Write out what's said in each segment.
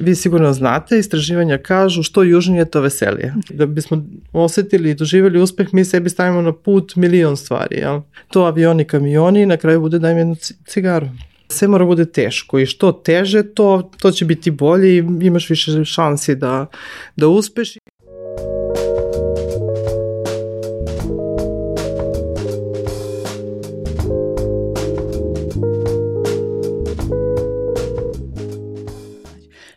Vi sigurno znate, istraživanja kažu što južnije to veselije. Da bismo osetili i doživjeli uspeh, mi sebi stavimo na put milion stvari. Jel? To avioni, kamioni na kraju bude dajem jednu cigaru. Sve mora bude teško i što teže to, to će biti bolje i imaš više šansi da, da uspeš.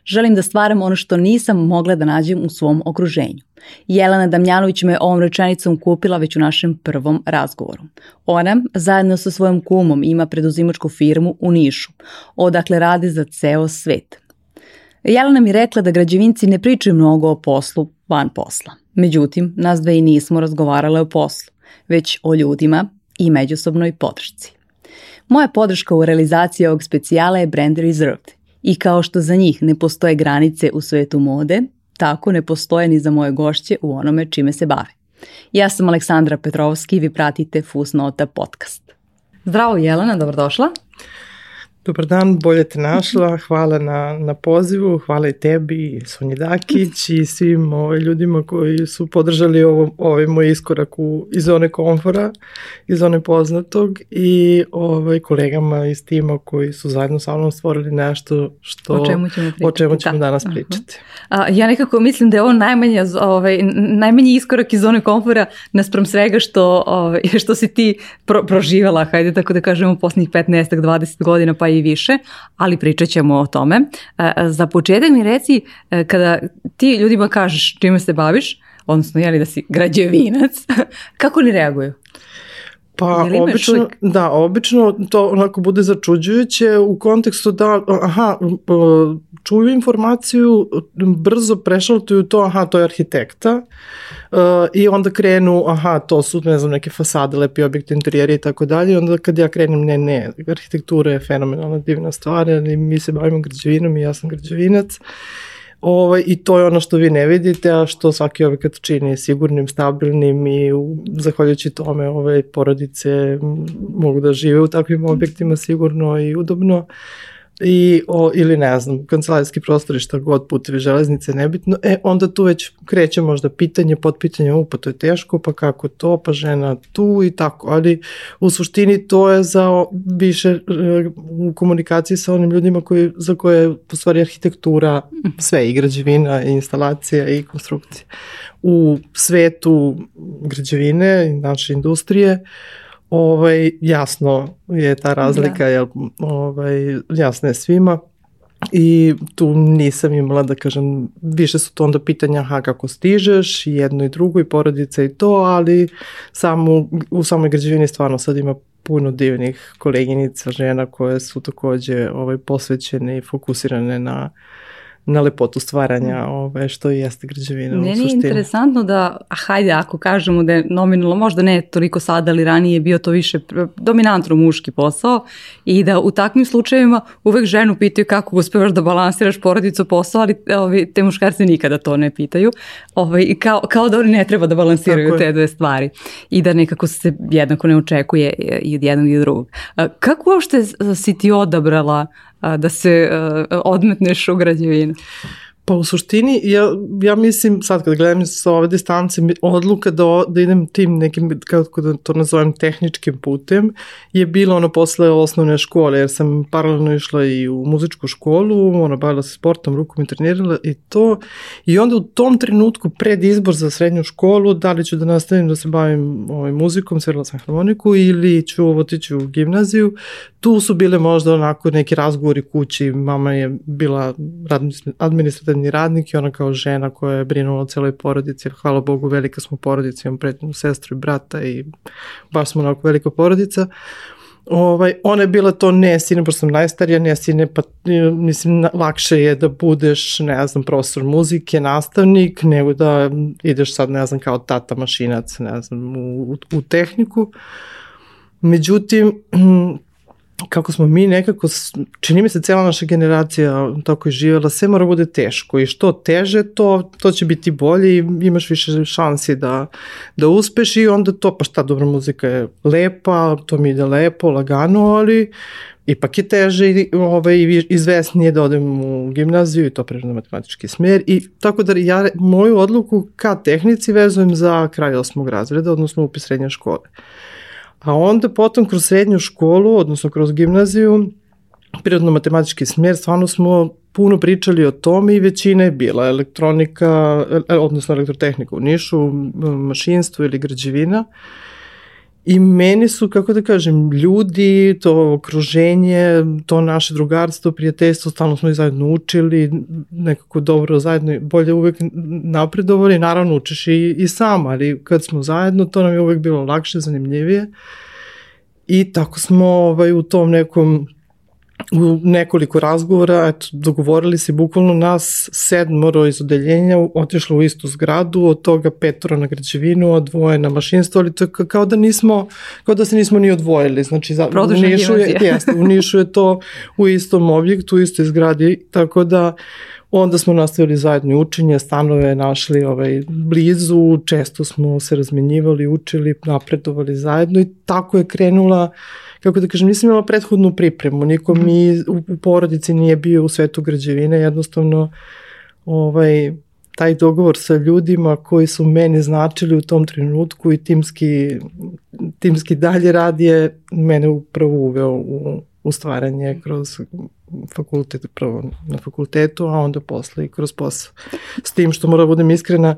Želim da stvaram ono što nisam mogla da nađem u svom okruženju. Jelena Damjanović me ovom rečenicom kupila već u našem prvom razgovoru. Ona, zajedno sa svojom kumom, ima preduzimačku firmu u Nišu, odakle radi za ceo svet. Jelena mi rekla da građevinci ne pričaju mnogo o poslu van posla. Međutim, nas dve i nismo razgovarale o poslu, već o ljudima i međusobnoj podršci. Moja podrška u realizaciji ovog specijala je Brand Reserved, I kao što za njih ne postoje granice u svetu mode, tako ne postoje ni za moje gošće u onome čime se bave. Ja sam Aleksandra Petrovski i vi pratite Fusnota podcast. Zdravo Jelena, dobrodošla. Dobar dan, bolje te našla, hvala na, na pozivu, hvala i tebi, Sonji Dakić i svim ovaj, ljudima koji su podržali ovo, ovaj moj iskorak u, iz zone komfora, iz zone poznatog i ovaj, kolegama iz tima koji su zajedno sa mnom stvorili nešto što, o čemu ćemo, pričati, o čemu ćemo da. danas pričati. A, ja nekako mislim da je ovo najmanja, ovaj, najmanji iskorak iz zone komfora naspram svega što, ovaj, što si ti pro, proživjela, hajde tako da kažemo, poslednjih 15-20 godina pa i i više, ali pričat ćemo o tome. E, za početak mi reci, e, kada ti ljudima kažeš čime se baviš, odnosno jeli da si građevinac, kako oni reaguju? Pa obično, da, obično to onako bude začuđujuće u kontekstu da, aha, čuju informaciju, brzo prešaltuju to, aha, to je arhitekta uh, i onda krenu, aha, to su, ne znam, neke fasade, lepi objekti, interijeri i tako dalje, onda kad ja krenem, ne, ne, arhitektura je fenomenalna divna stvar, ali mi se bavimo građevinom i ja sam građevinac Ovaj, I to je ono što vi ne vidite, a što svaki objekat čini sigurnim, stabilnim i u, zahvaljujući tome ove porodice mogu da žive u takvim objektima sigurno i udobno i, o, ili ne znam, kancelarijski prostori šta god, putevi železnice, nebitno, e, onda tu već kreće možda pitanje, potpitanje, upa, to je teško, pa kako to, pa žena tu i tako, ali u suštini to je za više e, u komunikaciji sa onim ljudima koji, za koje je u stvari arhitektura sve i građevina i instalacija i konstrukcija. U svetu građevine naše industrije, uh, ovaj, jasno je ta razlika, da. jel, ovaj, jasno je svima. I tu nisam imala da kažem, više su to onda pitanja aha kako stižeš, jedno i drugo i porodica i to, ali samo, u samoj građevini stvarno sad ima puno divnih koleginica, žena koje su takođe ovaj, posvećene i fokusirane na uh, na lepotu stvaranja mm. ove, što i jeste građevina Meni u suštini. je interesantno da, a hajde ako kažemo da je nominalno, možda ne toliko sada, ali ranije je bio to više dominantno muški posao i da u takvim slučajevima uvek ženu pitaju kako uspevaš da balansiraš porodicu posao, ali ovi, te muškarci nikada to ne pitaju. Ovaj, kao, kao da oni ne treba da balansiraju te dve stvari i da nekako se jednako ne očekuje i od jednog i od drugog. Kako uopšte si ti odabrala da se odmetneš u građevinu? Pa u suštini, ja, ja mislim, sad kad gledam sa ove distance, odluka da, da idem tim nekim, kako da to nazovem, tehničkim putem, je bilo ono posle osnovne škole, jer sam paralelno išla i u muzičku školu, ono, bavila se sportom, rukom i trenirala i to. I onda u tom trenutku, pred izbor za srednju školu, da li ću da nastavim da se bavim ovaj, muzikom, svirala sam harmoniku, ili ću otići u gimnaziju, tu su bile možda onako neki razgovori kući, mama je bila administrativna socijalni radnik i ona kao žena koja je brinula o celoj porodici, hvala Bogu velika smo porodica, imam pretnju sestru i brata i baš smo onako velika porodica. Ovaj, ona je bila to ne sine, pošto sam najstarija, ne sine, pa mislim lakše je da budeš, ne znam, profesor muzike, nastavnik, nego da ideš sad, ne znam, kao tata mašinac, ne znam, u, u tehniku. Međutim, kako smo mi nekako, čini mi se cela naša generacija tako je živjela, sve mora bude teško i što teže to, to će biti bolje i imaš više šansi da, da uspeš i onda to, pa šta dobra muzika je lepa, to mi ide lepo, lagano, ali ipak je teže i ovaj, izvesnije da odem u gimnaziju i to prirodno matematički smer i tako da ja moju odluku ka tehnici vezujem za kraj osmog razreda, odnosno upis srednje škole. A onda potom kroz srednju školu, odnosno kroz gimnaziju, prirodno-matematički smjer, stvarno smo puno pričali o tome i većina je bila elektronika, e, odnosno elektrotehnika u Nišu, mašinstvo ili građevina. I meni su, kako da kažem, ljudi, to okruženje, to naše drugarstvo, prijateljstvo, stalno smo i zajedno učili, nekako dobro zajedno, bolje uvek napredovali, naravno učiš i, i sam, ali kad smo zajedno, to nam je uvek bilo lakše, zanimljivije. I tako smo ovaj, u tom nekom u nekoliko razgovora, eto, dogovorili se bukvalno nas sedmoro iz odeljenja, otišlo u istu zgradu, od toga petoro na građevinu, a dvoje na mašinstvo, ali to je kao da nismo, kao da se nismo ni odvojili, znači za, u Nišu, je, jeste, u Nišu je to u istom objektu, u istoj zgradi, tako da Onda smo nastavili zajedno učenje, stanove našli ovaj, blizu, često smo se razmenjivali, učili, napredovali zajedno i tako je krenula uh, kako da kažem, nisam imala prethodnu pripremu, niko mi u, u porodici nije bio u svetu građevine, jednostavno ovaj, taj dogovor sa ljudima koji su meni značili u tom trenutku i timski, timski dalje rad je mene upravo uveo u, u stvaranje kroz fakultet, prvo na fakultetu, a onda posle i kroz posao. S tim što mora da budem iskrena,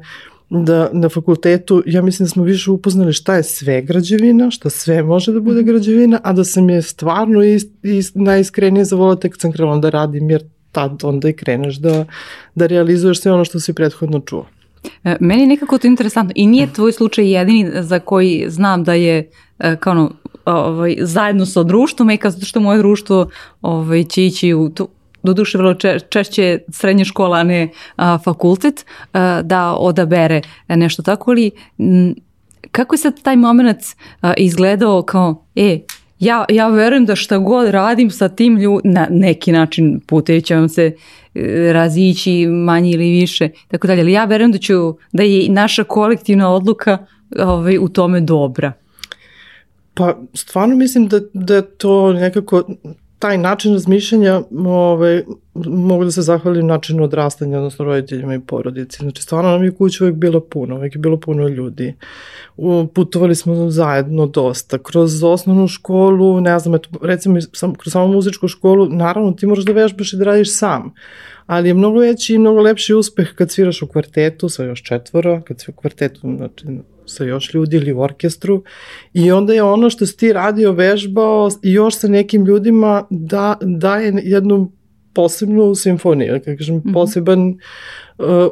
da na fakultetu, ja mislim da smo više upoznali šta je sve građevina, šta sve može da bude mhm. građevina, a da sam je stvarno is, is, najiskrenije zavolila tek sam krenula da radim, jer tad onda i kreneš da, da realizuješ sve ono što si prethodno čuo. E, meni je nekako to interesantno i nije tvoj slučaj jedini za koji znam da je e, kao ono, ovaj, zajedno sa društvom i kao zato što moje društvo ovaj, će ići u tu, doduše vrlo če, češće srednja škola, a ne a, fakultet, a, da odabere nešto tako, ali m, kako je sad taj moment a, izgledao kao, e, ja, ja verujem da šta god radim sa tim ljudima, na neki način putevi će vam se e, razići manje ili više, tako dalje, ali ja verujem da ću, da je naša kolektivna odluka ovaj, u tome dobra. Pa stvarno mislim da, da to nekako taj način razmišljanja ovaj, mogu da se zahvalim načinu odrastanja, odnosno roditeljima i porodici. Znači, stvarno nam je kuća uvijek bilo puno, uvijek je bilo puno ljudi. Putovali smo zajedno dosta. Kroz osnovnu školu, ne znam, eto, recimo, sam, kroz samo muzičku školu, naravno ti moraš da vežbaš i da radiš sam. Ali je mnogo veći i mnogo lepši uspeh kad sviraš u kvartetu sa još četvora, kad si u kvartetu, znači sa još ljudi ili u orkestru i onda je ono što si ti radio, vežbao i još sa nekim ljudima da, daje jednu posebnu simfoniju, kako kažem, mm -hmm. poseban uh,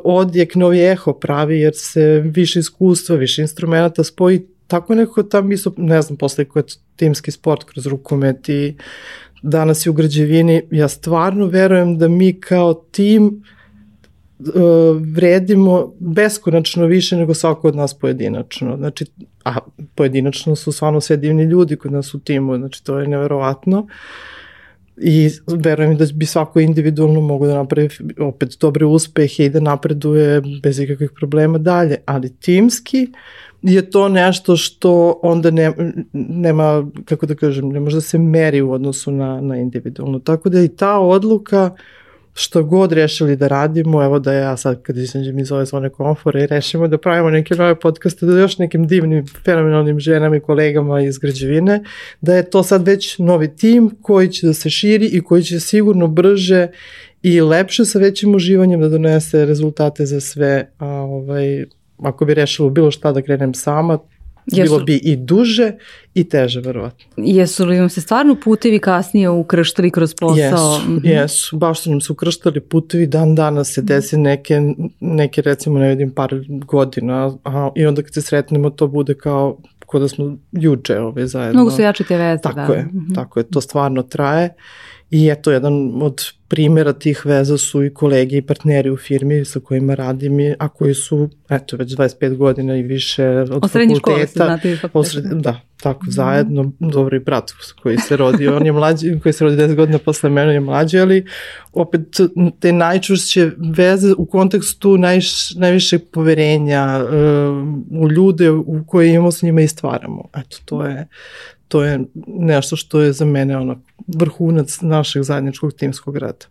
odjek, novi eho pravi, jer se više iskustva, više instrumenta spoji, tako nekako tam isto, ne znam, posle koje timski sport kroz rukomet i danas je u građevini, ja stvarno verujem da mi kao tim uh, vredimo beskonačno više nego svako od nas pojedinačno. Znači, a pojedinačno su stvarno sve divni ljudi kod nas u timu, znači to je neverovatno. I verujem da bi svako individualno mogu da napravi opet dobre uspehe i da napreduje bez ikakvih problema dalje, ali timski je to nešto što onda ne, nema, kako da kažem, ne može da se meri u odnosu na, na individualno. Tako da i ta odluka uh, što god rešili da radimo, evo da ja sad kad izađem iz ove zone komfora i rešimo da pravimo neke nove podcaste da još nekim divnim, fenomenalnim ženama i kolegama iz građevine, da je to sad već novi tim koji će da se širi i koji će sigurno brže i lepše sa većim uživanjem da donese rezultate za sve, a ovaj, ako bi rešilo bilo šta da krenem sama, Jesu, bilo bi i duže i teže, verovatno. Jesu li vam se stvarno putevi kasnije ukrštali kroz posao? Jesu, mm -hmm. jesu. Baš su nam se ukrštali putevi, dan danas se desi neke, neke recimo ne vidim par godina, a, i onda kad se sretnemo to bude kao ko da smo juče ove zajedno. Mnogo su jače te veze, tako da. Je, mm -hmm. Tako je, to stvarno traje I eto, jedan od primjera tih veza su i kolege i partneri u firmi sa kojima radim, a koji su, eto, već 25 godina i više od, od srednje škole se znate Posred, da, tako, mm. zajedno, dobro i brat koji se rodi, on je mlađi, koji se rodi 10 godina posle mene je mlađi, ali opet te najčvršće veze u kontekstu najš, najvišeg poverenja uh, u ljude u koje imamo s njima i stvaramo. Eto, to je, to je nešto što je za mene ono vrhunac našeg zajedničkog timskog rada.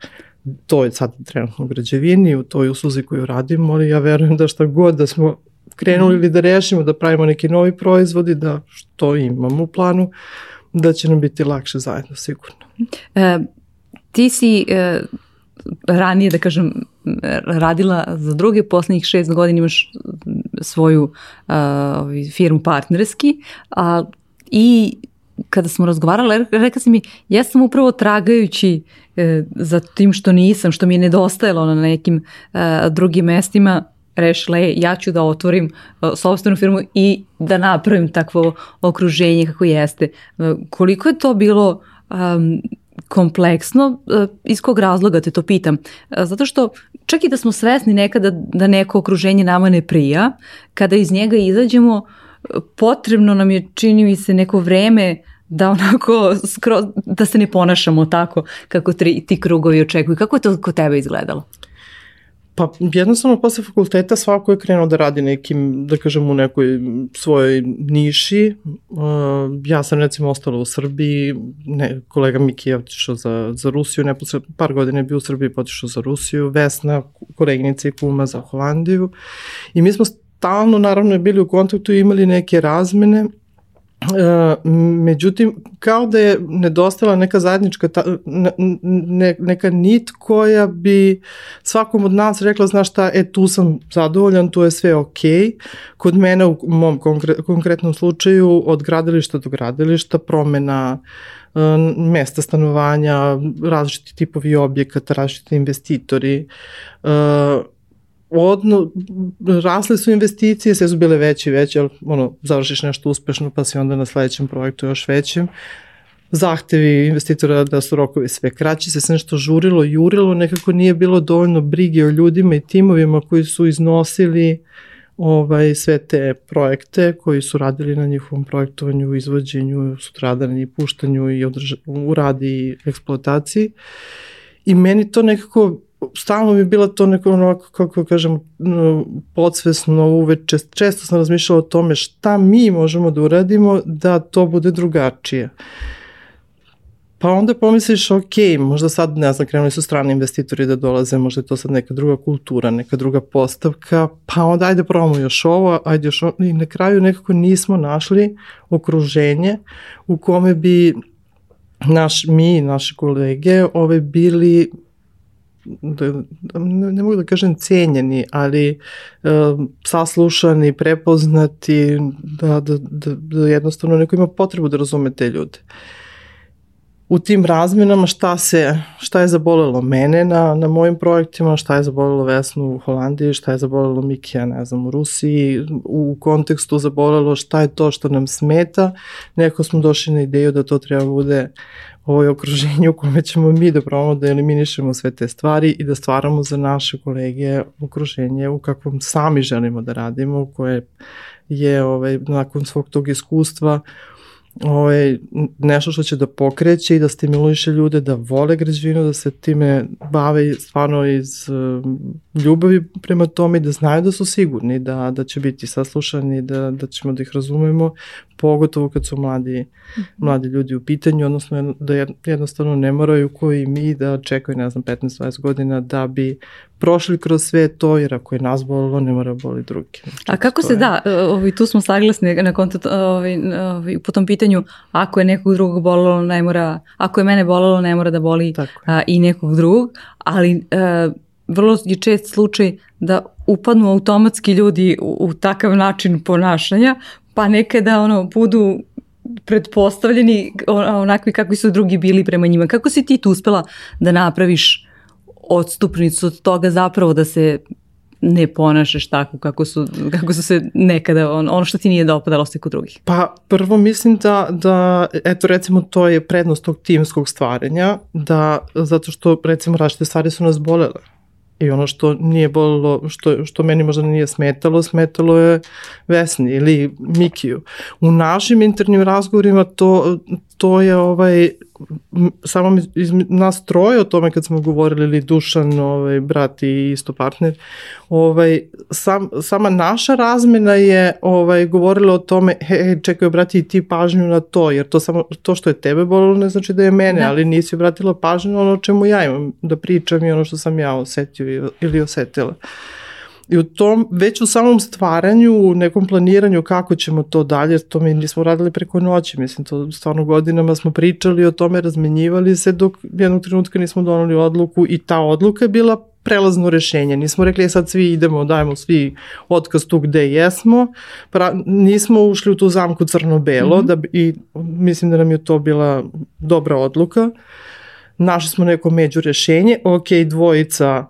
To je sad trenutno u građevini, u toj usluzi koju radimo, ali ja verujem da šta god da smo krenuli ili da rešimo da pravimo neki novi proizvodi, da što imamo u planu, da će nam biti lakše zajedno, sigurno. E, ti si e, ranije, da kažem, radila za druge, poslednjih šest godina imaš svoju a, firmu partnerski, a, i kada smo razgovarali, rekla si mi, ja sam upravo tragajući e, za tim što nisam, što mi je nedostajalo na nekim e, drugim mestima, rešila je ja ću da otvorim uh, sobstvenu firmu i da napravim takvo okruženje kako jeste. Uh, koliko je to bilo um, kompleksno, uh, iz kog razloga te to pitam? Uh, zato što čak i da smo svesni nekada da neko okruženje nama ne prija, kada iz njega izađemo, potrebno nam je, čini mi se, neko vreme da onako skroz, da se ne ponašamo tako kako tri, ti krugovi očekuju. Kako je to kod tebe izgledalo? Pa jednostavno posle fakulteta svako je krenuo da radi nekim, da kažem, u nekoj svojoj niši. Uh, ja sam recimo ostala u Srbiji, ne, kolega Miki je otišao za, za Rusiju, ne posle par godina je bio u Srbiji, potišao za Rusiju, Vesna, koleginica i kuma za Holandiju. I mi smo stalno naravno bili u kontaktu i imali neke razmene E, međutim, kao da je nedostala neka zajednička, ta, ne, neka nit koja bi svakom od nas rekla, znaš šta, e tu sam zadovoljan, tu je sve ok. Kod mene u mom konkre, konkretnom slučaju od gradilišta do gradilišta, promena e, mesta stanovanja, različiti tipovi objekata, različiti investitori, e, odno, rasle su investicije, sve su bile veće i veće, ali ono, završiš nešto uspešno pa si onda na sledećem projektu još većem. Zahtevi investitora da su rokovi sve kraći, se se nešto žurilo, jurilo, nekako nije bilo dovoljno brige o ljudima i timovima koji su iznosili ovaj, sve te projekte koji su radili na njihovom projektovanju, izvođenju, sutradanju puštanju i održa, u radi i eksploataciji. I meni to nekako stalno mi je bila to neko onako, kako kažem, podsvesno uveče, često sam razmišljala o tome šta mi možemo da uradimo da to bude drugačije. Pa onda pomisliš, ok, možda sad, ne znam, krenuli su strani investitori da dolaze, možda je to sad neka druga kultura, neka druga postavka, pa onda ajde probamo još ovo, ajde još ovo, i na kraju nekako nismo našli okruženje u kome bi naš, mi, naše kolege, ove bili da, ne, ne mogu da kažem cijenjeni, ali uh, saslušani, prepoznati, da, da, da, da jednostavno neko ima potrebu da razume te ljude. U tim razmenama šta se, šta je zabolelo mene na, na mojim projektima, šta je zabolelo Vesnu u Holandiji, šta je zabolelo Mikija, ne znam, u Rusiji, u kontekstu zabolelo šta je to što nam smeta, neko smo došli na ideju da to treba bude ovo okruženje u kome ćemo mi da probamo da eliminišemo sve te stvari i da stvaramo za naše kolege okruženje u kakvom sami želimo da radimo, koje je ovaj, nakon svog tog iskustva ovaj, nešto što će da pokreće i da stimuliše ljude da vole građevinu, da se time bave stvarno iz uh, ljubavi prema tome i da znaju da su sigurni, da, da će biti saslušani, da, da ćemo da ih razumemo, pogotovo kad su mladi, mhm. mladi ljudi u pitanju, odnosno da jednostavno ne moraju koji mi da čekaju, ne znam, 15-20 godina da bi prošli kroz sve to, jer ako je nas bolilo, ne mora boli drugi. Znači, A kako se je... da, ovaj, tu smo saglasni na kontot, ovaj, ovaj, po tom pitanju, ako je nekog drugog bolilo, ne mora, ako je mene bolilo, ne mora da boli a, i nekog drugog, ali a, e, vrlo je čest slučaj da upadnu automatski ljudi u, u takav način ponašanja, pa nekada ono, budu pretpostavljeni onakvi kakvi su drugi bili prema njima. Kako si ti tu uspela da napraviš odstupnicu od toga zapravo da se ne ponašaš tako kako su, kako su se nekada, on, ono što ti nije dopadalo se kod drugih? Pa prvo mislim da, da, eto recimo to je prednost tog timskog stvaranja, da zato što recimo različite stvari su nas bolele I ono što nije bolilo, što, što meni možda nije smetalo, smetalo je Vesni ili Mikiju. U našim internim razgovorima to, to je ovaj, samo iz nas troje o tome kad smo govorili, ili Dušan, ovaj, brat i isto partner, ovaj, sam, sama naša razmena je ovaj, govorila o tome, he, čekaj, obrati i ti pažnju na to, jer to, samo, to što je tebe bolilo ne znači da je mene, da. ali nisi obratila pažnju na ono o čemu ja imam da pričam i ono što sam ja osetio ili osetila. I u tom, već u samom stvaranju, u nekom planiranju kako ćemo to dalje, to mi nismo radili preko noći, mislim, to stvarno godinama smo pričali o tome, razmenjivali se dok jednog trenutka nismo donali odluku i ta odluka je bila prelazno rešenje. Nismo rekli e, sad svi idemo, dajemo svi otkaz tu gde jesmo. Pra, nismo ušli u tu zamku crno-belo mm -hmm. da i mislim da nam je to bila dobra odluka. Našli smo neko među rešenje. Ok, dvojica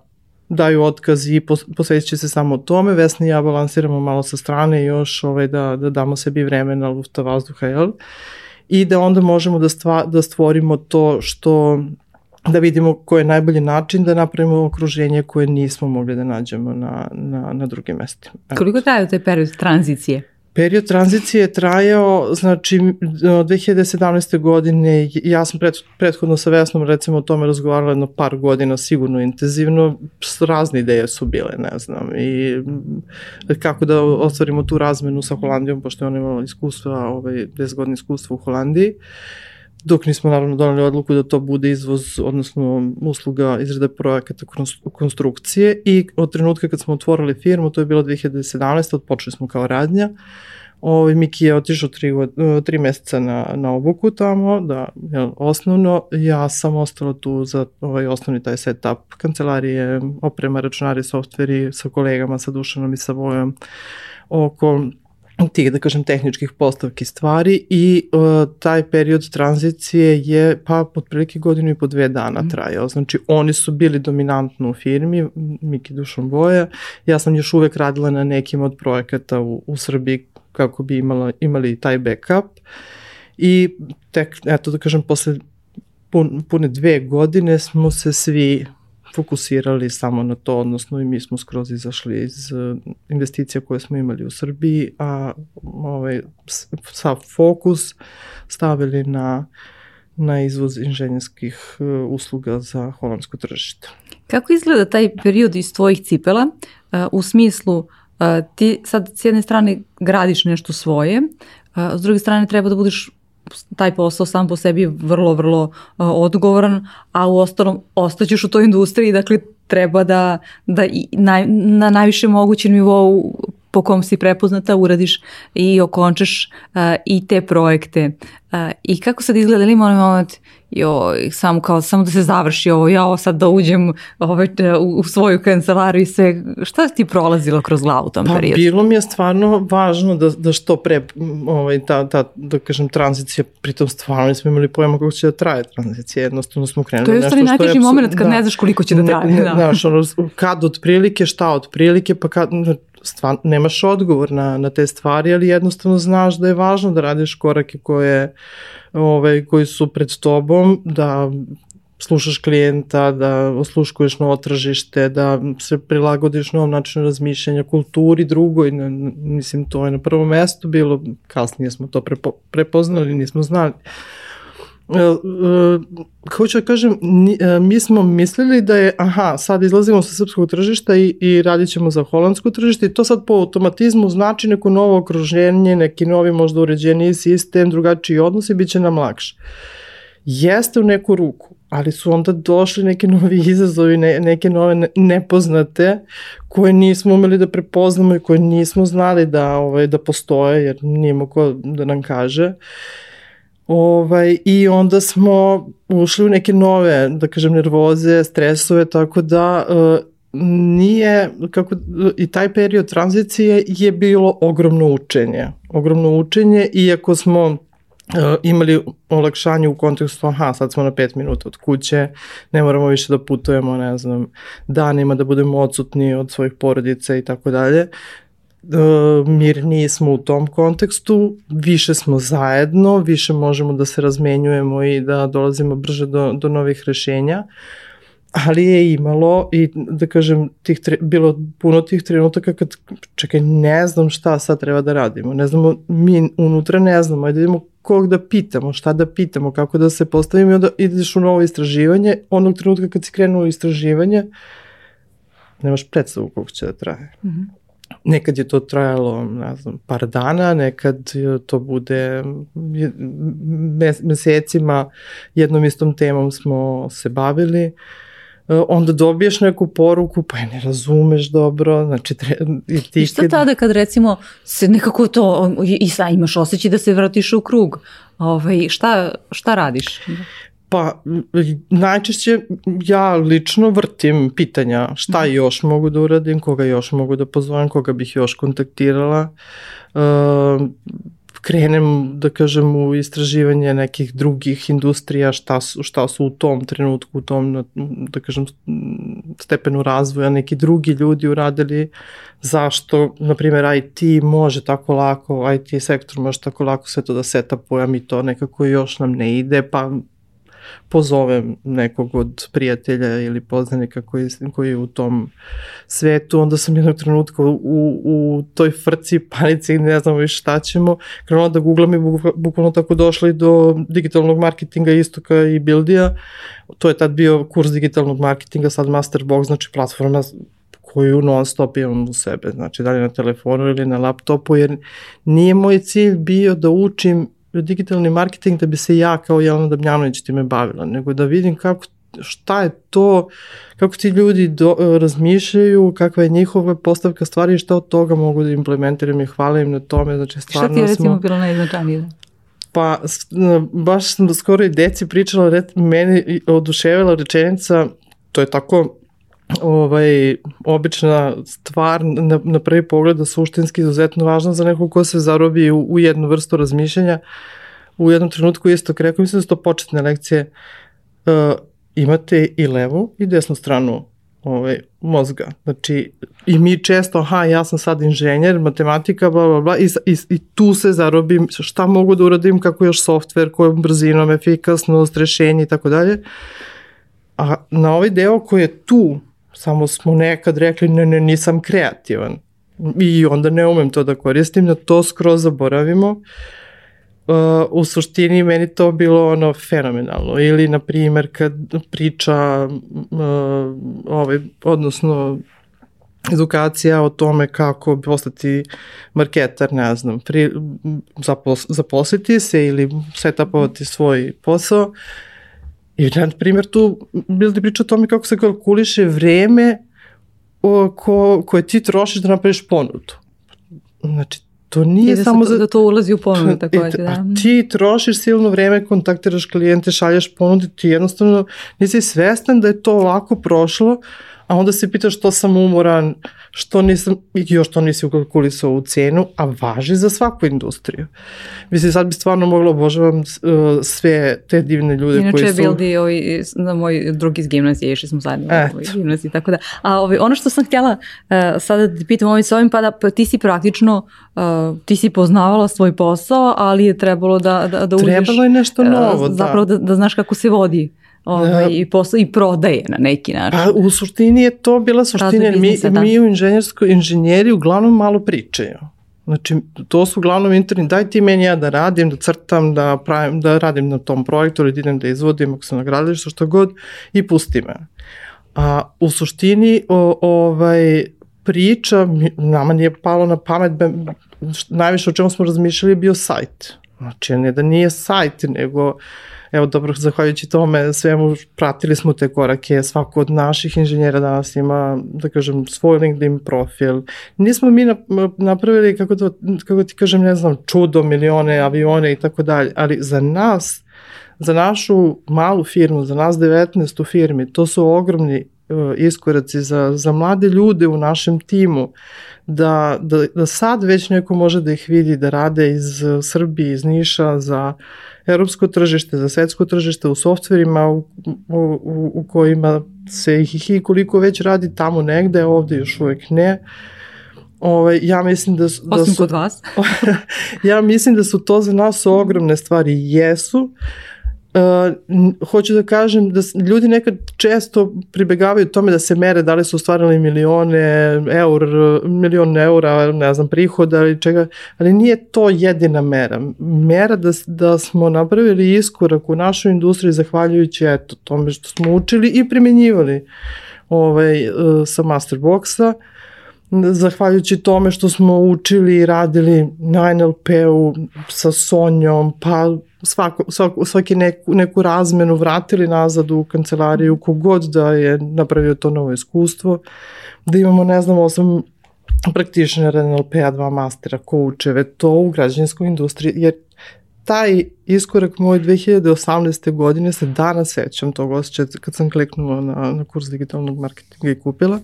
daju otkaz i posvetit se samo tome. Vesna i ja balansiramo malo sa strane još ovaj, da, da damo sebi vremena lufta vazduha, jel? I da onda možemo da, stva, da stvorimo to što da vidimo koji je najbolji način da napravimo okruženje koje nismo mogli da nađemo na, na, na drugim mestima. Koliko traju taj period tranzicije? Period tranzicije je trajao, znači, 2017. godine, ja sam pred, prethodno sa Vesnom recimo o tome razgovarala jedno par godina, sigurno intenzivno, razne ideje su bile, ne znam, i kako da ostvarimo tu razmenu sa Holandijom, pošto je ona imala iskustva, ovaj, 10 godina iskustva u Holandiji. Uh, dok nismo naravno donali odluku da to bude izvoz, odnosno usluga izrade projekata konstrukcije i od trenutka kad smo otvorili firmu, to je bilo 2017. odpočeli smo kao radnja, Ovaj, Miki je otišao tri, tri meseca na, na obuku tamo, da, je osnovno, ja sam ostala tu za ovaj osnovni taj setup kancelarije, oprema, računari, softveri sa kolegama, sa Dušanom i sa Vojom oko tih, da kažem, tehničkih postavki stvari i uh, taj period tranzicije je pa otprilike godinu i po dve dana mm. trajao. Znači, oni su bili dominantno u firmi, Miki Dušan Boja, ja sam još uvek radila na nekim od projekata u, u Srbiji kako bi imala, imali taj backup i tek, eto da kažem, posle pun, pune dve godine smo se svi fokusirali samo na to, odnosno i mi smo skroz izašli iz uh, investicija koje smo imali u Srbiji, a ovaj, sa fokus stavili na na izvoz inženjerskih uh, usluga za holandsko tržište. Kako izgleda taj period iz tvojih cipela uh, u smislu ti sad s jedne strane gradiš nešto svoje, s druge strane treba da budeš taj posao sam po sebi vrlo, vrlo uh, odgovoran, a u ostalom ostaćeš u toj industriji, dakle treba da, da i naj, na najviše mogućem nivou po kom si prepoznata uradiš i okončaš uh, i te projekte. Uh, I kako sad izgleda, ili onaj moment, jo, samo kao, samo da se završi ovo, ja ovo sad da uđem ovaj, u, u svoju kancelariju i sve, šta ti prolazilo kroz glavu u tom pa, periodu? Bilo mi je stvarno važno da, da što pre, ovaj, ta, ta, da kažem, tranzicija, pritom stvarno nismo imali pojma kako će da traje tranzicija, jednostavno smo krenuli nešto što je... To je najteži moment kad da, ne znaš koliko će da traje. Ne, da. Znaš, ono, kad otprilike, šta otprilike, pa kad, stvar, nemaš odgovor na, na te stvari, ali jednostavno znaš da je važno da radiš korake koje, ovaj, koji su pred tobom, da slušaš klijenta, da osluškuješ novo tržište, da se prilagodiš novom načinu razmišljanja, kulturi drugoj, mislim to je na prvom mestu bilo, kasnije smo to prepo, prepoznali, nismo znali. E, hoću da kažem, e, mi smo mislili da je, aha, sad izlazimo sa srpskog tržišta i, i radit ćemo za holandsko tržište i to sad po automatizmu znači neko novo okruženje, neki novi možda uređeniji sistem, drugačiji odnos i bit će nam lakše. Jeste u neku ruku, ali su onda došli neki novi izazovi, ne, neke nove nepoznate koje nismo umeli da prepoznamo i koje nismo znali da, ovaj, da postoje, jer nijemo ko da nam kaže. Uh, Ovaj, I onda smo ušli u neke nove, da kažem, nervoze, stresove, tako da uh, nije, kako, i taj period tranzicije je bilo ogromno učenje. Ogromno učenje, iako smo imali olakšanje u kontekstu, aha, sad smo na pet minuta od kuće, ne moramo više da putujemo, ne znam, danima da budemo odsutni od svojih porodica i tako dalje. Mirniji smo u tom kontekstu, više smo zajedno, više možemo da se razmenjujemo i da dolazimo brže do, do novih rešenja. Ali je imalo i da kažem tih tre, bilo puno tih trenutaka kad čekaj ne znam šta sad treba da radimo ne znamo mi unutra ne znamo ajde idemo kog da pitamo šta da pitamo kako da se postavimo i onda ideš u novo istraživanje onog trenutka kad si krenuo u istraživanje nemaš predstavu koliko će da traje mm -hmm. Nekad je to trajalo, ne znam, par dana, nekad to bude mesecima jednom istom temom smo se bavili. E, onda dobiješ neku poruku, pa je ne razumeš dobro, znači tre, i ti... I šta kad... tada kad recimo se nekako to, i sad imaš osjećaj da se vratiš u krug, ovaj, šta, šta radiš? Pa najčešće ja lično vrtim pitanja šta mhm. još mogu da uradim, koga još mogu da pozovem, koga bih još kontaktirala. Uh, krenem, da kažem, u istraživanje nekih drugih industrija, šta su, šta su u tom trenutku, u tom, da kažem, stepenu razvoja neki drugi ljudi uradili, zašto, na primjer, IT može tako lako, IT sektor može tako lako sve to da setapuje, a mi to nekako još nam ne ide, pa pozovem nekog od prijatelja ili poznanika koji, koji je u tom svetu, onda sam jednog trenutka u, u toj frci, panici, ne znam više šta ćemo, krenula da googlam i bukvalno tako došli do digitalnog marketinga istoka i Bildija. To je tad bio kurs digitalnog marketinga, sad Masterbox, znači platforma koju non stop imam u sebe, znači da li na telefonu ili na laptopu, jer nije moj cilj bio da učim digitalni marketing da bi se ja kao Jelena Damjanović time bavila, nego da vidim kako šta je to, kako ti ljudi do, razmišljaju, kakva je njihova postavka stvari i šta od toga mogu da implementiram i hvala im na tome. Znači, stvarno šta ti je recimo smo... bilo najznačajnije? Pa, baš sam skoro i deci pričala, red, meni oduševila rečenica, to je tako ovaj, obična stvar na, na prvi pogled da suštinski izuzetno važna za nekog ko se zarobi u, u jednu vrstu razmišljanja. U jednom trenutku isto rekao, mislim da su to početne lekcije, uh, imate i levu i desnu stranu ovaj, mozga. Znači, i mi često, aha, ja sam sad inženjer, matematika, bla, bla, bla, i, i, i tu se zarobim šta mogu da uradim, kako još softver, kojom brzinom, efikasnost, rešenje i tako dalje. A na ovaj deo koji je tu, samo smo nekad rekli ne, ne, nisam kreativan i onda ne umem to da koristim, da to skroz zaboravimo. Uh, u suštini meni to bilo ono fenomenalno ili na primer kad priča uh, ovaj, odnosno edukacija o tome kako postati marketar, ne znam, pri, zapos, zaposliti se ili setapovati svoj posao I na primjer tu bilo ti priča o tome kako se kalkuliše vreme o, ko, koje ti trošiš da napraviš ponudu. Znači, to nije da samo to, za... Da to ulazi u ponudu takođe, da. A ti trošiš silno vreme, kontaktiraš klijente, šalješ ponudu, ti jednostavno nisi svestan da je to ovako prošlo, a onda se pitaš što sam umoran, što nisam, i još to nisi ukalkulisao u cenu, a važi za svaku industriju. Mislim, sad bi stvarno mogla obožavam uh, sve te divne ljude Inače, koji su... Inače, Bildi, ovaj, na moj drugi iz gimnazije, išli smo zajedno u gimnaziji, tako da. A ovaj, ono što sam htjela uh, sada da ti pitam ovim s ovim, pa da pa ti si praktično, uh, ti si poznavala svoj posao, ali je trebalo da, da, da uđeš... Trebalo je nešto novo, uh, zapravo da. da, da znaš kako se vodi ovaj, i, posle, i prodaje na neki način. Pa u suštini je to bila suština, mi, da. mi u inženjerskoj inženjeri uglavnom malo pričaju. Znači, to su uglavnom interni, daj ti meni ja da radim, da crtam, da, pravim, da radim na tom projektu ili da idem da izvodim ako sam na gradilištu, što god, i pusti me. A u suštini o, ovaj, priča, nama nije palo na pamet, najviše o čemu smo razmišljali je bio sajt. Znači, ne da nije sajt, nego evo dobro, zahvaljujući tome svemu pratili smo te korake, svako od naših inženjera danas ima, da kažem, svoj LinkedIn profil. Nismo mi napravili, kako, to, kako ti kažem, ne znam, čudo, milione, avione i tako dalje, ali za nas, za našu malu firmu, za nas 19 u firmi, to su ogromni iskoraci za, za mlade ljude u našem timu, da, da, da sad već neko može da ih vidi da rade iz Srbije, iz Niša za europsko tržište, za svetsko tržište u softverima u, u, u kojima se ih i koliko već radi tamo negde, ovde još uvek ne. Ovaj, ja mislim da, da Osim su... kod vas. ja mislim da su to za nas ogromne stvari. Jesu, Uh, hoću da kažem da ljudi nekad često pribegavaju tome da se mere da li su ostvarili milione eur, milion eura, ne znam, prihoda ili čega, ali nije to jedina mera. Mera da, da smo napravili iskorak u našoj industriji zahvaljujući eto, tome što smo učili i primenjivali ovaj, uh, sa Masterboxa, zahvaljujući tome što smo učili i radili na NLP-u sa Sonjom, pa svako, svako, svaki neku, neku razmenu vratili nazad u kancelariju kogod da je napravio to novo iskustvo, da imamo, ne znam, osam praktičnjara NLP-a, dva mastera, koučeve, to u građanskoj industriji, jer taj iskorak moj 2018. godine se danas sećam tog osjećaja kad sam kliknula na, na kurs digitalnog marketinga i kupila,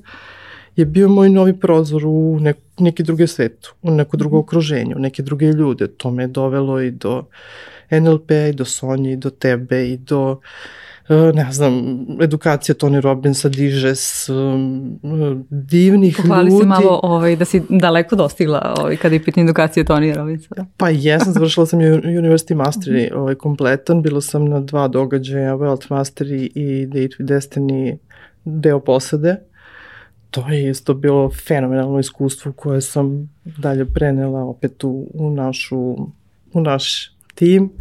je bio moj novi prozor u nek, neki drugi svet, u neko drugo mhm. okruženje, u neke druge ljude. To me je dovelo i do uh, NLP i do Sonje i do tebe i do e, ne znam, edukacija Tony Robbinsa, Dižes, um, divnih Pohvali ljudi. Pohvali si malo ovaj, da si daleko dostigla ovaj, kada je pitanje edukacije Tony Robbinsa. Pa jesam, završila sam University Mastery mhm. ovaj, kompletan, bilo sam na dva događaja, Wealth Mastery i Date with Destiny deo posade. To je isto bilo fenomenalno iskustvo koje sam dalje prenela opet u, u našu u naš tim. Uh,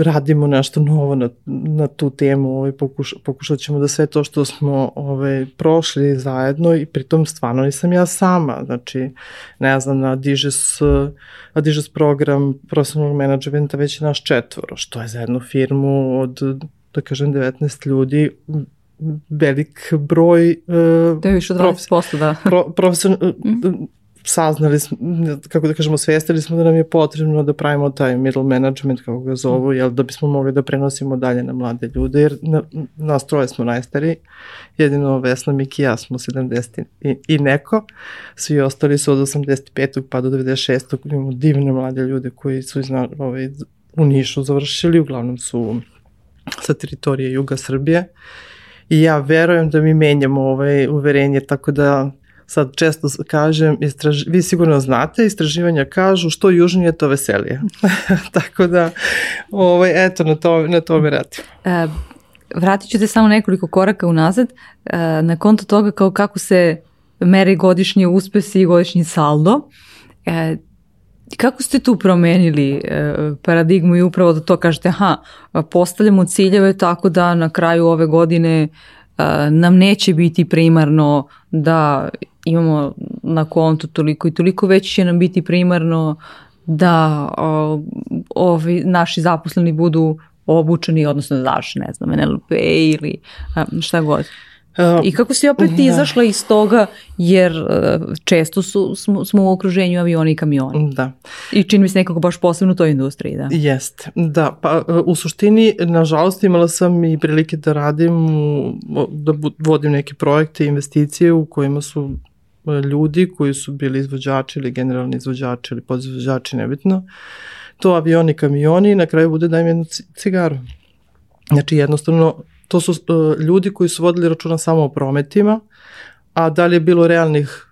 radimo nešto novo na, na tu temu, ovaj, pokuš, pokušat ćemo da sve to što smo ovaj, prošli zajedno i pritom stvarno nisam ja sama, znači ne znam, na Dižes, na Dižes program profesionalnog menadžmenta već je naš četvoro, što je za jednu firmu od, da kažem, 19 ljudi, velik broj uh, da je više od 20%, da. Pro, profesion, mm saznali smo, kako da kažemo, svestili smo da nam je potrebno da pravimo taj middle management, kako ga zovu, jel, da bismo mogli da prenosimo dalje na mlade ljude, jer na, nas troje smo najstariji, jedino Vesna, Miki i ja smo 70 i, i neko, svi ostali su od 85. pa do 96. imamo divne mlade ljude koji su iz, ovaj, u Nišu završili, uglavnom su sa teritorije Juga Srbije i ja verujem da mi menjamo ovaj uverenje, tako da sad često kažem, istraž, vi sigurno znate, istraživanja kažu što južnije to veselije. Tako da, ovaj, eto, na to, na to me radim. E, vratit ću te samo nekoliko koraka unazad, e, na konto toga kao kako se mere godišnje uspesi i godišnji saldo. E, kako ste tu promenili e, paradigmu i upravo da to kažete, aha, postavljamo ciljeve tako da na kraju ove godine e, nam neće biti primarno da imamo na kontu toliko i toliko, već će nam biti primarno da ovi naši zaposleni budu obučeni, odnosno da daš, ne znam, NLP ili šta god. I kako si opet ti izašla iz toga, jer često su, smo, smo u okruženju aviona i kamiona. Da. I čini mi se nekako baš posebno u toj industriji, da. Jeste, da. Pa u suštini, nažalost, imala sam i prilike da radim, da vodim neke projekte investicije u kojima su ljudi koji su bili izvođači ili generalni izvođači ili podizvođači, nebitno, to avioni, kamioni i na kraju bude daj mi jednu cigaru. Znači jednostavno to su uh, ljudi koji su vodili računa samo o prometima, a da li je bilo realnih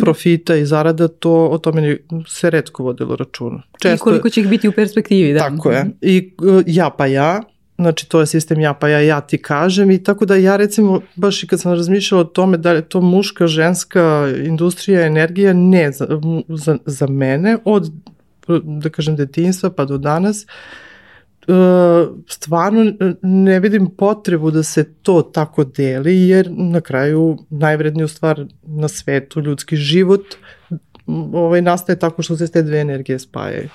profita i zarada, to o tome se redko vodilo računa. Često, I koliko će ih biti u perspektivi, da. Tako je. I uh, ja pa ja, Znači to je sistem ja pa ja ja ti kažem i tako da ja recimo baš i kad sam razmišljala o tome da je to muška, ženska industrija, energija, ne za, za, za mene od da kažem detinstva pa do danas e, stvarno ne vidim potrebu da se to tako deli jer na kraju najvredniju stvar na svetu, ljudski život ovaj, nastaje tako što se te dve energije spajaju.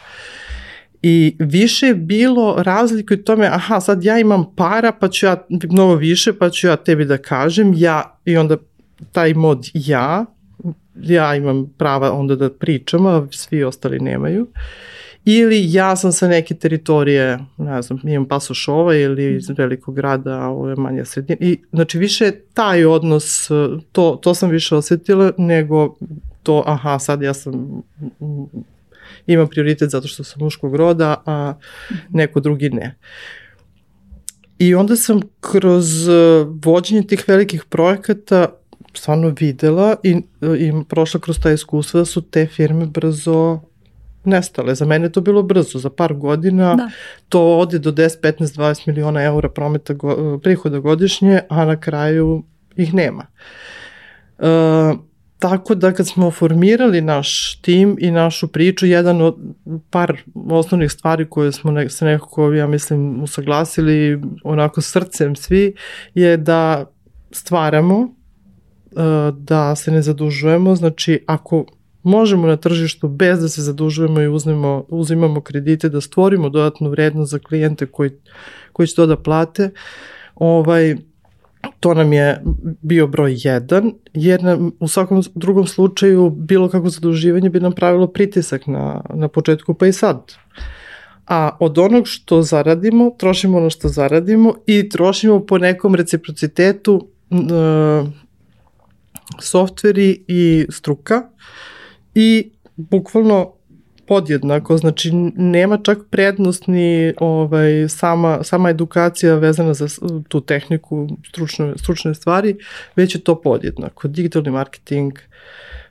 I više je bilo razlike u tome, aha, sad ja imam para, pa ću ja mnogo više, pa ću ja tebi da kažem, ja, i onda taj mod ja, ja imam prava onda da pričam, a svi ostali nemaju. Ili ja sam sa neke teritorije, ne znam, imam pasošova ili iz velikog grada, a ovo je manja sredina. I, znači, više taj odnos, to, to sam više osetila nego to, aha, sad ja sam ima prioritet zato što sam muškog roda, a neko drugi ne. I onda sam kroz vođenje tih velikih projekata stvarno videla i, i prošla kroz ta iskustva da su te firme brzo nestale. Za mene to bilo brzo, za par godina da. to ode do 10, 15, 20 miliona eura prometa go, prihoda godišnje, a na kraju ih nema. E, tako da kad smo formirali naš tim i našu priču, jedan od par osnovnih stvari koje smo ne, se nekako, ja mislim, usaglasili onako srcem svi, je da stvaramo, e, da se ne zadužujemo, znači ako možemo na tržištu bez da se zadužujemo i uzmemo, uzimamo kredite, da stvorimo dodatnu vrednost za klijente koji, koji će to da plate, ovaj, to nam je bio broj 1, jer nam, u svakom drugom slučaju bilo kako zaduživanje bi nam pravilo pritisak na, na početku pa i sad. A od onog što zaradimo, trošimo ono što zaradimo i trošimo po nekom reciprocitetu uh, softveri i struka i bukvalno podjednako, znači nema čak prednost ni ovaj, sama, sama edukacija vezana za tu tehniku, stručne, stručne stvari, već je to podjednako. Digitalni marketing,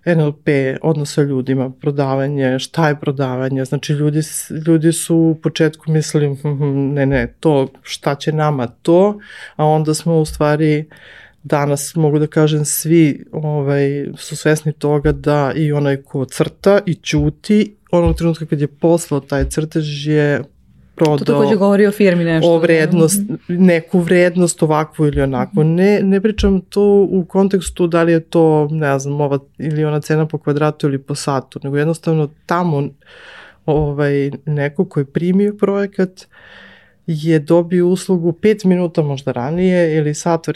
NLP, odnos sa ljudima, prodavanje, šta je prodavanje, znači ljudi, ljudi su u početku mislili hm, hm, ne, ne, to, šta će nama to, a onda smo u stvari uh, danas mogu da kažem svi ovaj, su svesni toga da i onaj ko crta i ćuti onog trenutka kad je poslao taj crtež je prodao... To takođe govori o firmi nešto. O vrednost, neku vrednost ovakvu ili onakvu. Ne, ne pričam to u kontekstu da li je to, ne znam, ova ili ona cena po kvadratu ili po satu, nego jednostavno tamo ovaj, neko ko je primio projekat uh, je dobio uslugu 5 minuta možda ranije ili sat,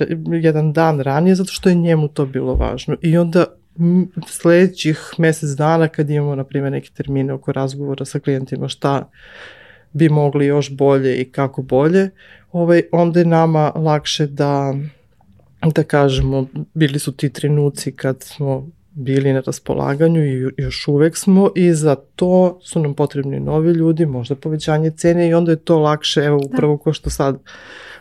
jedan dan ranije zato što je njemu to bilo važno. I onda sledećih mesec dana kad imamo na primjer neke termine oko razgovora sa klijentima šta bi mogli još bolje i kako bolje, ovaj, onda je nama lakše da da kažemo, bili su ti trenuci kad smo bili na raspolaganju i još uvek smo i za to su nam potrebni novi ljudi, možda povećanje cene i onda je to lakše, evo da. upravo ko što sad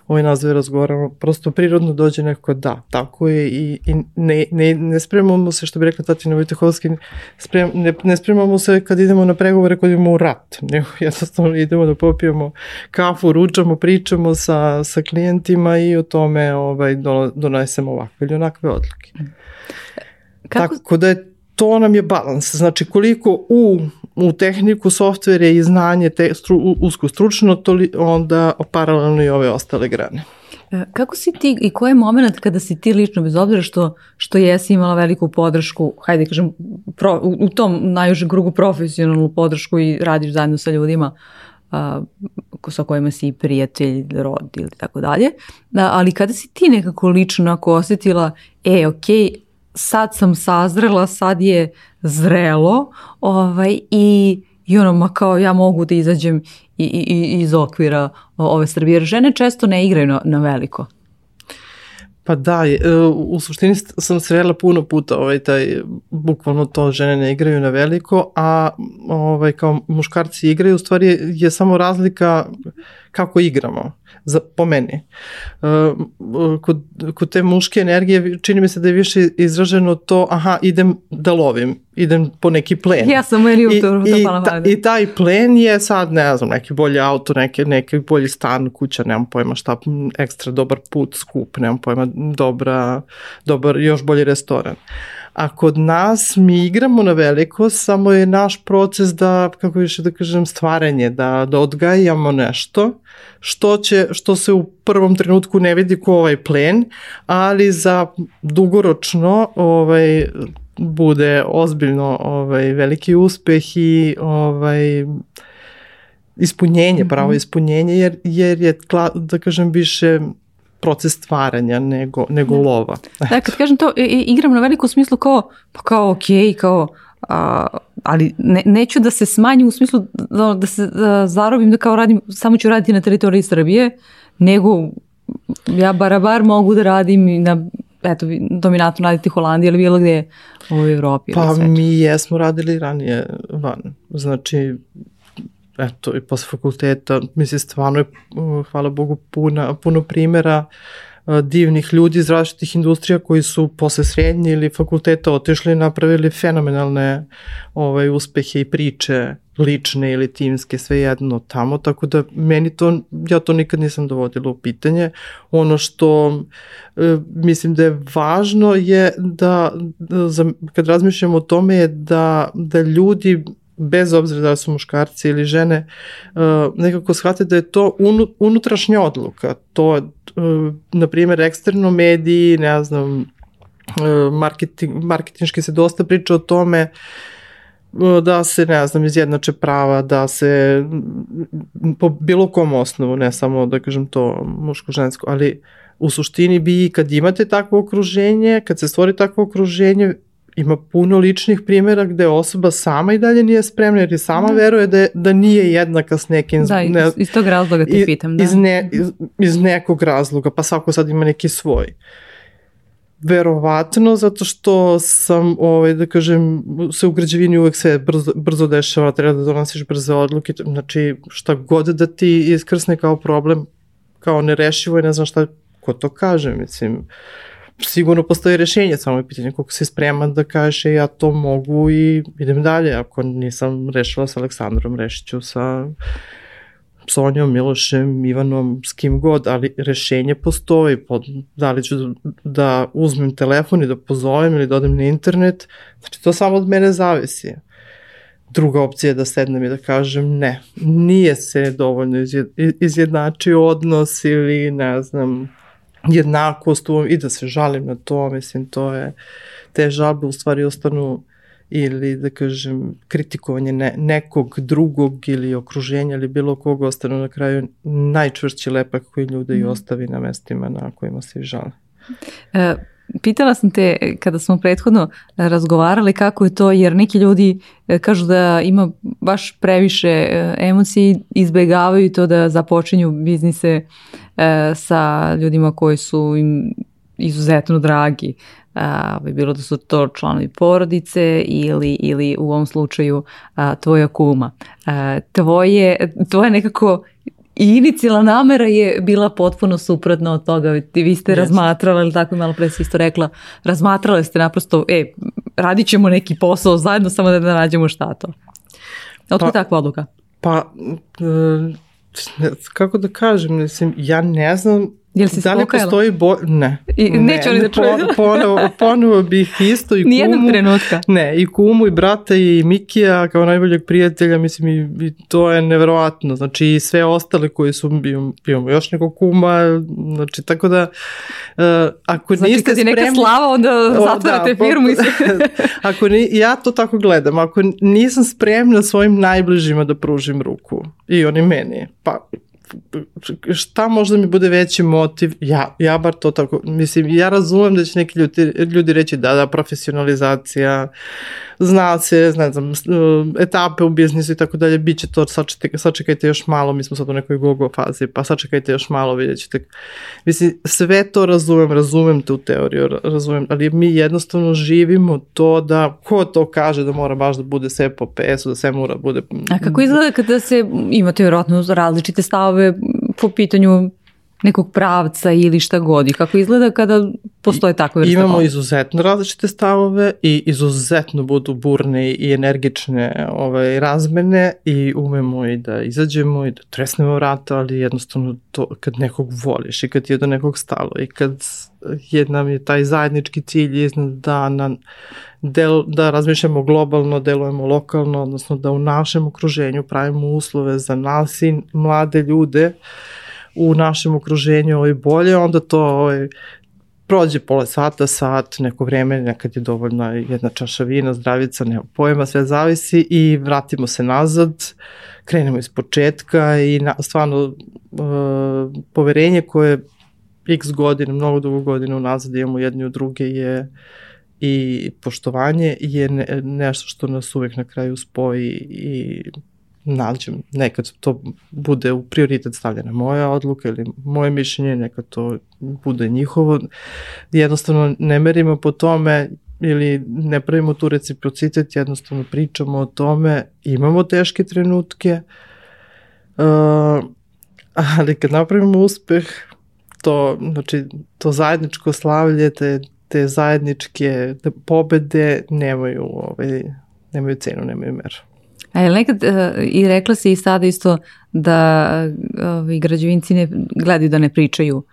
ovaj nazve razgovaramo, prosto prirodno dođe neko da, tako je i, i ne, ne, ne spremamo se, što bi rekla Tatjana Vojtehovski, sprem, ne, ne spremamo se kad idemo na pregovore kad idemo u rat, nego jednostavno idemo da popijemo kafu, ručamo, pričamo sa, sa klijentima i o tome ovaj, donesemo ovakve ili onakve odluke. Kako... Tako da je to nam je balans. Znači koliko u, u tehniku, softvere i znanje te, stru, usko stručno, to li, onda paralelno i ove ostale grane. E, kako si ti i koji je moment kada si ti lično, bez obzira što, što jesi imala veliku podršku, hajde kažem, pro, u, u tom najužem krugu profesionalnu podršku i radiš zajedno sa ljudima a, sa kojima si prijatelj, rod ili tako dalje, ali kada si ti nekako lično ako osetila, e, okej, okay, sad sam sazrela, sad je zrelo ovaj, i, i ono, ma kao ja mogu da izađem i, i, iz okvira ove Srbije. Jer žene često ne igraju na, na veliko. Pa da, e, u suštini sam srela puno puta ovaj, taj, bukvalno to žene ne igraju na veliko, a ovaj, kao muškarci igraju, u stvari je samo razlika kako igramo za, po meni. Uh, kod, kod te muške energije čini mi se da je više izraženo to, aha, idem da lovim, idem po neki plen. Ja sam meni u to, to i, ta, I taj plen je sad, ne znam, neki bolji auto, neki, neki bolji stan, kuća, nemam pojma šta, ekstra dobar put, skup, nemam pojma, dobra, dobar, još bolji restoran. A kod nas mi igramo na veliko, samo je naš proces da, kako više da kažem, stvaranje, da, da odgajamo nešto, što, će, što se u prvom trenutku ne vidi ko ovaj plen, ali za dugoročno ovaj, bude ozbiljno ovaj, veliki uspeh i ovaj, ispunjenje, pravo mhm. ispunjenje, jer, jer je, da kažem, više proces stvaranja nego, nego da. lova. Da, kad kažem to, igram na veliko smislu kao, pa kao okej, okay, kao a, ali ne, neću da se smanjim u smislu da, da se da zarobim da kao radim, samo ću raditi na teritoriji Srbije, nego ja barabar mogu da radim i na eto, dominantno raditi Holandiji ili bilo gde u Evropi. Pa mi jesmo radili ranije van. Znači, eto, i posle fakulteta, mislim, stvarno je, hvala Bogu, puna, puno primera divnih ljudi iz različitih industrija koji su posle srednje ili fakulteta otišli i napravili fenomenalne ovaj, uspehe i priče lične ili timske, sve jedno tamo, tako da meni to, ja to nikad nisam dovodila u pitanje. Ono što e, mislim da je važno je da, da za, kad razmišljamo o tome je da, da ljudi bez obzira da su muškarci ili žene, uh, nekako shvate da je to unutrašnja odluka. To, uh, na primjer, eksterno mediji, ne znam, uh, marketing, marketinški se dosta priča o tome da se, ne znam, izjednače prava, da se po bilo kom osnovu, ne samo da kažem to muško-žensko, ali u suštini bi kad imate takvo okruženje, kad se stvori takvo okruženje, ima puno ličnih primjera gde osoba sama i dalje nije spremna jer je sama da. veruje da, da nije jednaka s nekim. Da, iz, ne, iz tog razloga te pitam. Da. Iz, ne, iz, iz nekog razloga, pa svako sad ima neki svoj. Verovatno zato što sam, ovaj, da kažem, se u građevini uvek sve brzo, brzo dešava, treba da donosiš brze odluke, znači šta god da ti iskrsne kao problem, kao nerešivo i ne znam šta, ko to kaže, mislim, uh, sigurno postoji rešenje, samo je pitanje koliko si spreman da kažeš ja to mogu i idem dalje. Ako nisam rešila sa Aleksandrom, rešit ću sa Sonjom, Milošem, Ivanom, s kim god, ali rešenje postoji. Pod, da li ću da uzmem telefon i da pozovem ili da odem na internet, znači to samo od mene zavisi. Druga opcija je da sednem i da kažem ne, nije se dovoljno izjednačio odnos ili ne znam, jednakost u, i da se žalim na to, mislim, to je, te žalbe u stvari ostanu ili da kažem kritikovanje ne, nekog drugog ili okruženja ili bilo koga ostanu na kraju najčvršći lepak koji ljude mm. i ostavi na mestima na kojima se žale. E, pitala sam te kada smo prethodno razgovarali kako je to jer neki ljudi e, kažu da ima baš previše e, emocije i izbegavaju to da započinju biznise e, sa ljudima koji su im izuzetno dragi. A, bi bilo da su to članovi porodice ili, ili u ovom slučaju a, tvoja kuma. A, tvoje, tvoje nekako I inicijalna namera je bila potpuno suprotna od toga. Vi ste yes. razmatrali, ali tako malo pre si isto rekla, razmatrali ste naprosto, e, radit ćemo neki posao zajedno, samo da, nađemo šta to. Otkud pa, takva odluka? Pa, e, kako da kažem, mislim, ja ne znam Jel si da li spokajala? postoji bo... Ne. I, ne, neće oni da čuje. ponovo, ponovo bih isto i kumu. Nijednog trenutka. Ne, i kumu i brata i Mikija kao najboljeg prijatelja, mislim i, i to je neverovatno. Znači i sve ostale koji su, imamo, još nekog kuma, znači tako da uh, ako znači, niste spremni... Znači kad je neka slava onda zatvarate da, firmu i sve. ako ni, ja to tako gledam, ako nisam spremna svojim najbližima da pružim ruku i oni meni, pa šta možda mi bude veći motiv, ja, ja bar to tako, mislim, ja razumem da će neki ljudi, ljudi reći da, da, profesionalizacija, zna se, ne znam, etape u biznisu i tako dalje, bit će to, sačekajte, sačekajte još malo, mi smo sad u nekoj gogo fazi, pa sačekajte još malo, vidjet ćete. Mislim, sve to razumem, razumem tu teoriju, razumem, ali mi jednostavno živimo to da, ko to kaže da mora baš da bude sve po PS-u, da sve mora da bude... A kako izgleda kada se, imate vjerojatno različite stavove po pitanju nekog pravca ili šta god i kako izgleda kada postoje takve vrste Imamo izuzetno različite stavove i izuzetno budu burne i energične ovaj, razmene i umemo i da izađemo i da tresnemo vrata, ali jednostavno to kad nekog voliš i kad je do nekog stalo i kad je nam je taj zajednički cilj iznad da, na, del, da razmišljamo globalno, delujemo lokalno, odnosno da u našem okruženju pravimo uslove za nas i mlade ljude u našem okruženju ovaj, bolje, onda to ovaj, prođe pola sata, sat, neko vreme, nekad je dovoljna jedna čaša vina, zdravica, nema pojma, sve zavisi i vratimo se nazad, krenemo iz početka i na, stvarno uh, poverenje koje x godina, mnogo dugo godina unazad imamo jedni u druge je i poštovanje je ne, nešto što nas uvek na kraju spoji i nađem, nekad to bude u prioritet stavljena moja odluka ili moje mišljenje, nekad to bude njihovo. Jednostavno ne merimo po tome ili ne pravimo tu reciprocitet, jednostavno pričamo o tome, imamo teške trenutke, uh, ali kad napravimo uspeh, to, znači, to zajedničko slavlje, te, te zajedničke pobede nemaju, ovaj, nemaju cenu, nemaju meru. A je nekad, uh, i rekla si i sada isto da uh, građevinci ne, gledaju da ne pričaju uh,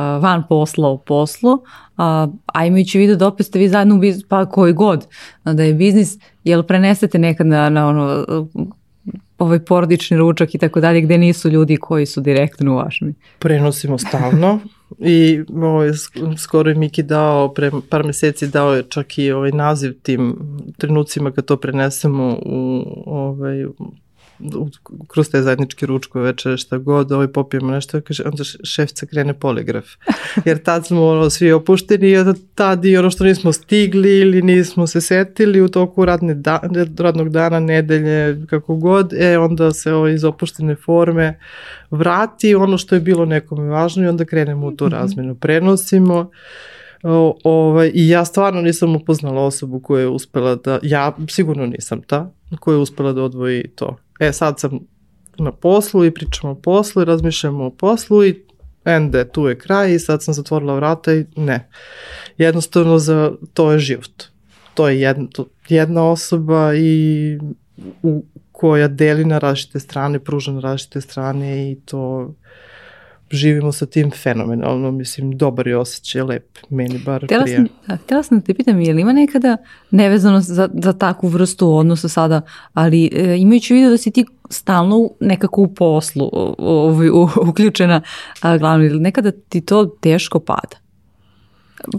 van posla u poslu, a, a imajući vidu da opet ste vi zajedno u biznis, pa koji god da je biznis, jel prenesete nekad na, na ono, ovaj porodični ručak i tako dalje, gde nisu ljudi koji su direktno u vašem? Prenosimo stalno i ovaj, skoro je Miki dao, pre par meseci dao je čak i ovaj naziv tim trenucima kad to prenesemo u ovaj, kroz te zajedničke ručkove večere šta god, ovaj popijemo nešto, kaže, onda šefca krene poligraf. Jer tad smo ono, svi opušteni i tad i ono što nismo stigli ili nismo se setili u toku radne da, radnog dana, nedelje, kako god, e onda se ovo iz opuštene forme vrati ono što je bilo nekome važno i onda krenemo u tu mhm. razmenu. Prenosimo, O, ovaj, I ja stvarno nisam upoznala osobu koja je uspela da, ja sigurno nisam ta, koja je uspela da odvoji to e sad sam na poslu i pričamo o poslu i razmišljamo o poslu i ende, tu je kraj i sad sam zatvorila vrata i ne. Jednostavno za to je život. To je jedna, to, jedna osoba i u, koja deli na različite strane, pruža na različite strane i to živimo sa tim fenomenalno, mislim, dobar je osjećaj, lep, meni bar htela prija. Sam, htela sam da te pitam, je li ima nekada nevezano za, za takvu vrstu odnosa sada, ali e, imajući vidio da si ti stalno nekako u poslu u, u, u, uključena a, glavno, nekada ti to teško pada?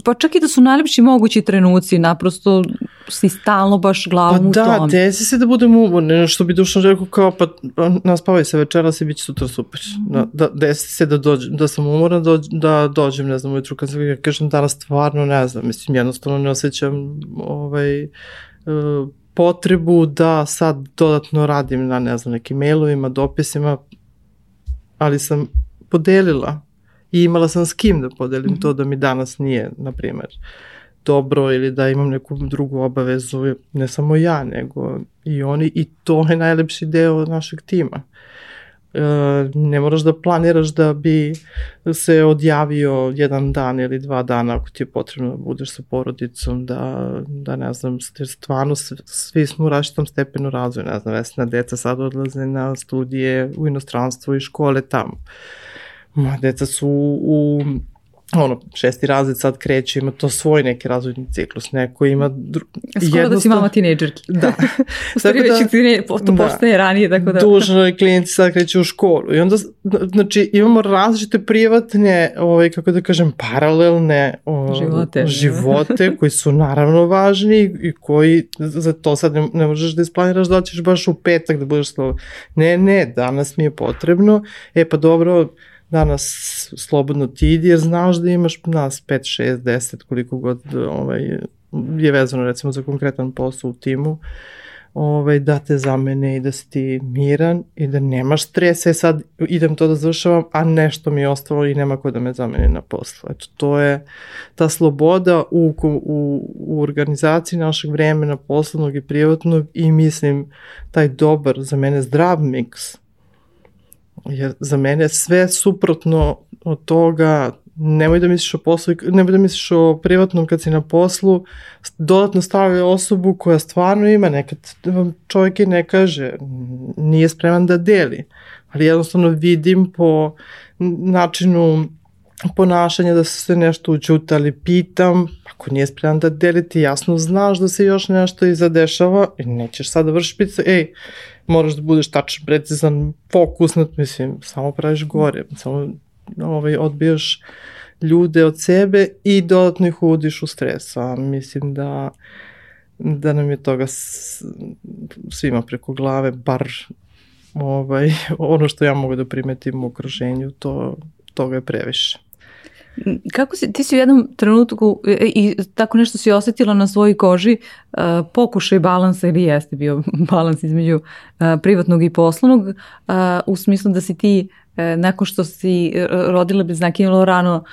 Pa čak i da su najlepši mogući trenuci, naprosto si stalno baš glavom pa u tom. Pa da, desi se da budem umorna, što bi dušno rekao kao pa naspavaj se večeras i bit će sutra super. Da, da, desi se da, dođem, da sam umorna, da, da dođem, ne znam, ujutru kad se ja kažem danas stvarno ne znam, mislim jednostavno ne osjećam ovaj, uh, potrebu da sad dodatno radim na ne znam nekim mailovima, dopisima, ali sam podelila i imala sam s kim da podelim mm -hmm. to da mi danas nije, na primer, dobro ili da imam neku drugu obavezu, ne samo ja, nego i oni i to je najlepši deo našeg tima. E, ne moraš da planiraš da bi se odjavio jedan dan ili dva dana ako ti je potrebno da budeš sa porodicom, da, da ne znam, stvarno svi smo u različitom stepenu razvoja, ne znam, vesna deca sad odlaze na studije u inostranstvo i škole tamo. Uh, moja deca su u ono, šesti razred sad kreće, ima to svoj neki razvojni ciklus, neko ima... Dru... Skoro jednostav... da si mama tinejdžerki. Da. u stvari već da, tine, to da, postaje ranije, tako da... Dužno klijenti sad kreće u školu i onda, znači, imamo različite privatne, ovaj, kako da kažem, paralelne o, živote, živote koji su naravno važni i koji, za to sad ne, ne možeš da isplaniraš da ćeš baš u petak da budeš slovo. Ne, ne, danas mi je potrebno, e pa dobro, danas slobodno ti idi jer znaš da imaš nas 5, 6, 10 koliko god ovaj, je vezano recimo za konkretan posao u timu ovaj, da te zamene i da si ti miran i da nemaš stresa i sad idem to da završavam, a nešto mi je ostalo i nema ko da me zameni na poslu. Eto, to je ta sloboda u, u, u organizaciji našeg vremena poslovnog i privatnog i mislim taj dobar, za mene zdrav miks Jer za mene sve suprotno od toga, nemoj da misliš o poslu, nemoj da misliš o privatnom kad si na poslu, dodatno stavio osobu koja stvarno ima, nekad vam čovjek i ne kaže, nije spreman da deli, ali jednostavno vidim po načinu ponašanja da se nešto učuta, ali pitam, ako nije spreman da deli, ti jasno znaš da se još nešto i zadešava i nećeš sad da vršiš pizza, ej, moraš da budeš tačan, precizan, fokusnat, mislim, samo praviš gore, samo ovaj, odbijaš ljude od sebe i dodatno ih uvodiš u stres, a mislim da da nam je toga svima preko glave, bar ovaj, ono što ja mogu da primetim u okruženju, to, toga je previše. Kako si, ti si u jednom trenutku e, e, i tako nešto si osetila na svojoj koži, uh, pokušaj balansa ili jeste bio balans između uh, privatnog i poslovnog, uh, u smislu da si ti nakon što si rodila bez znakinjalo rano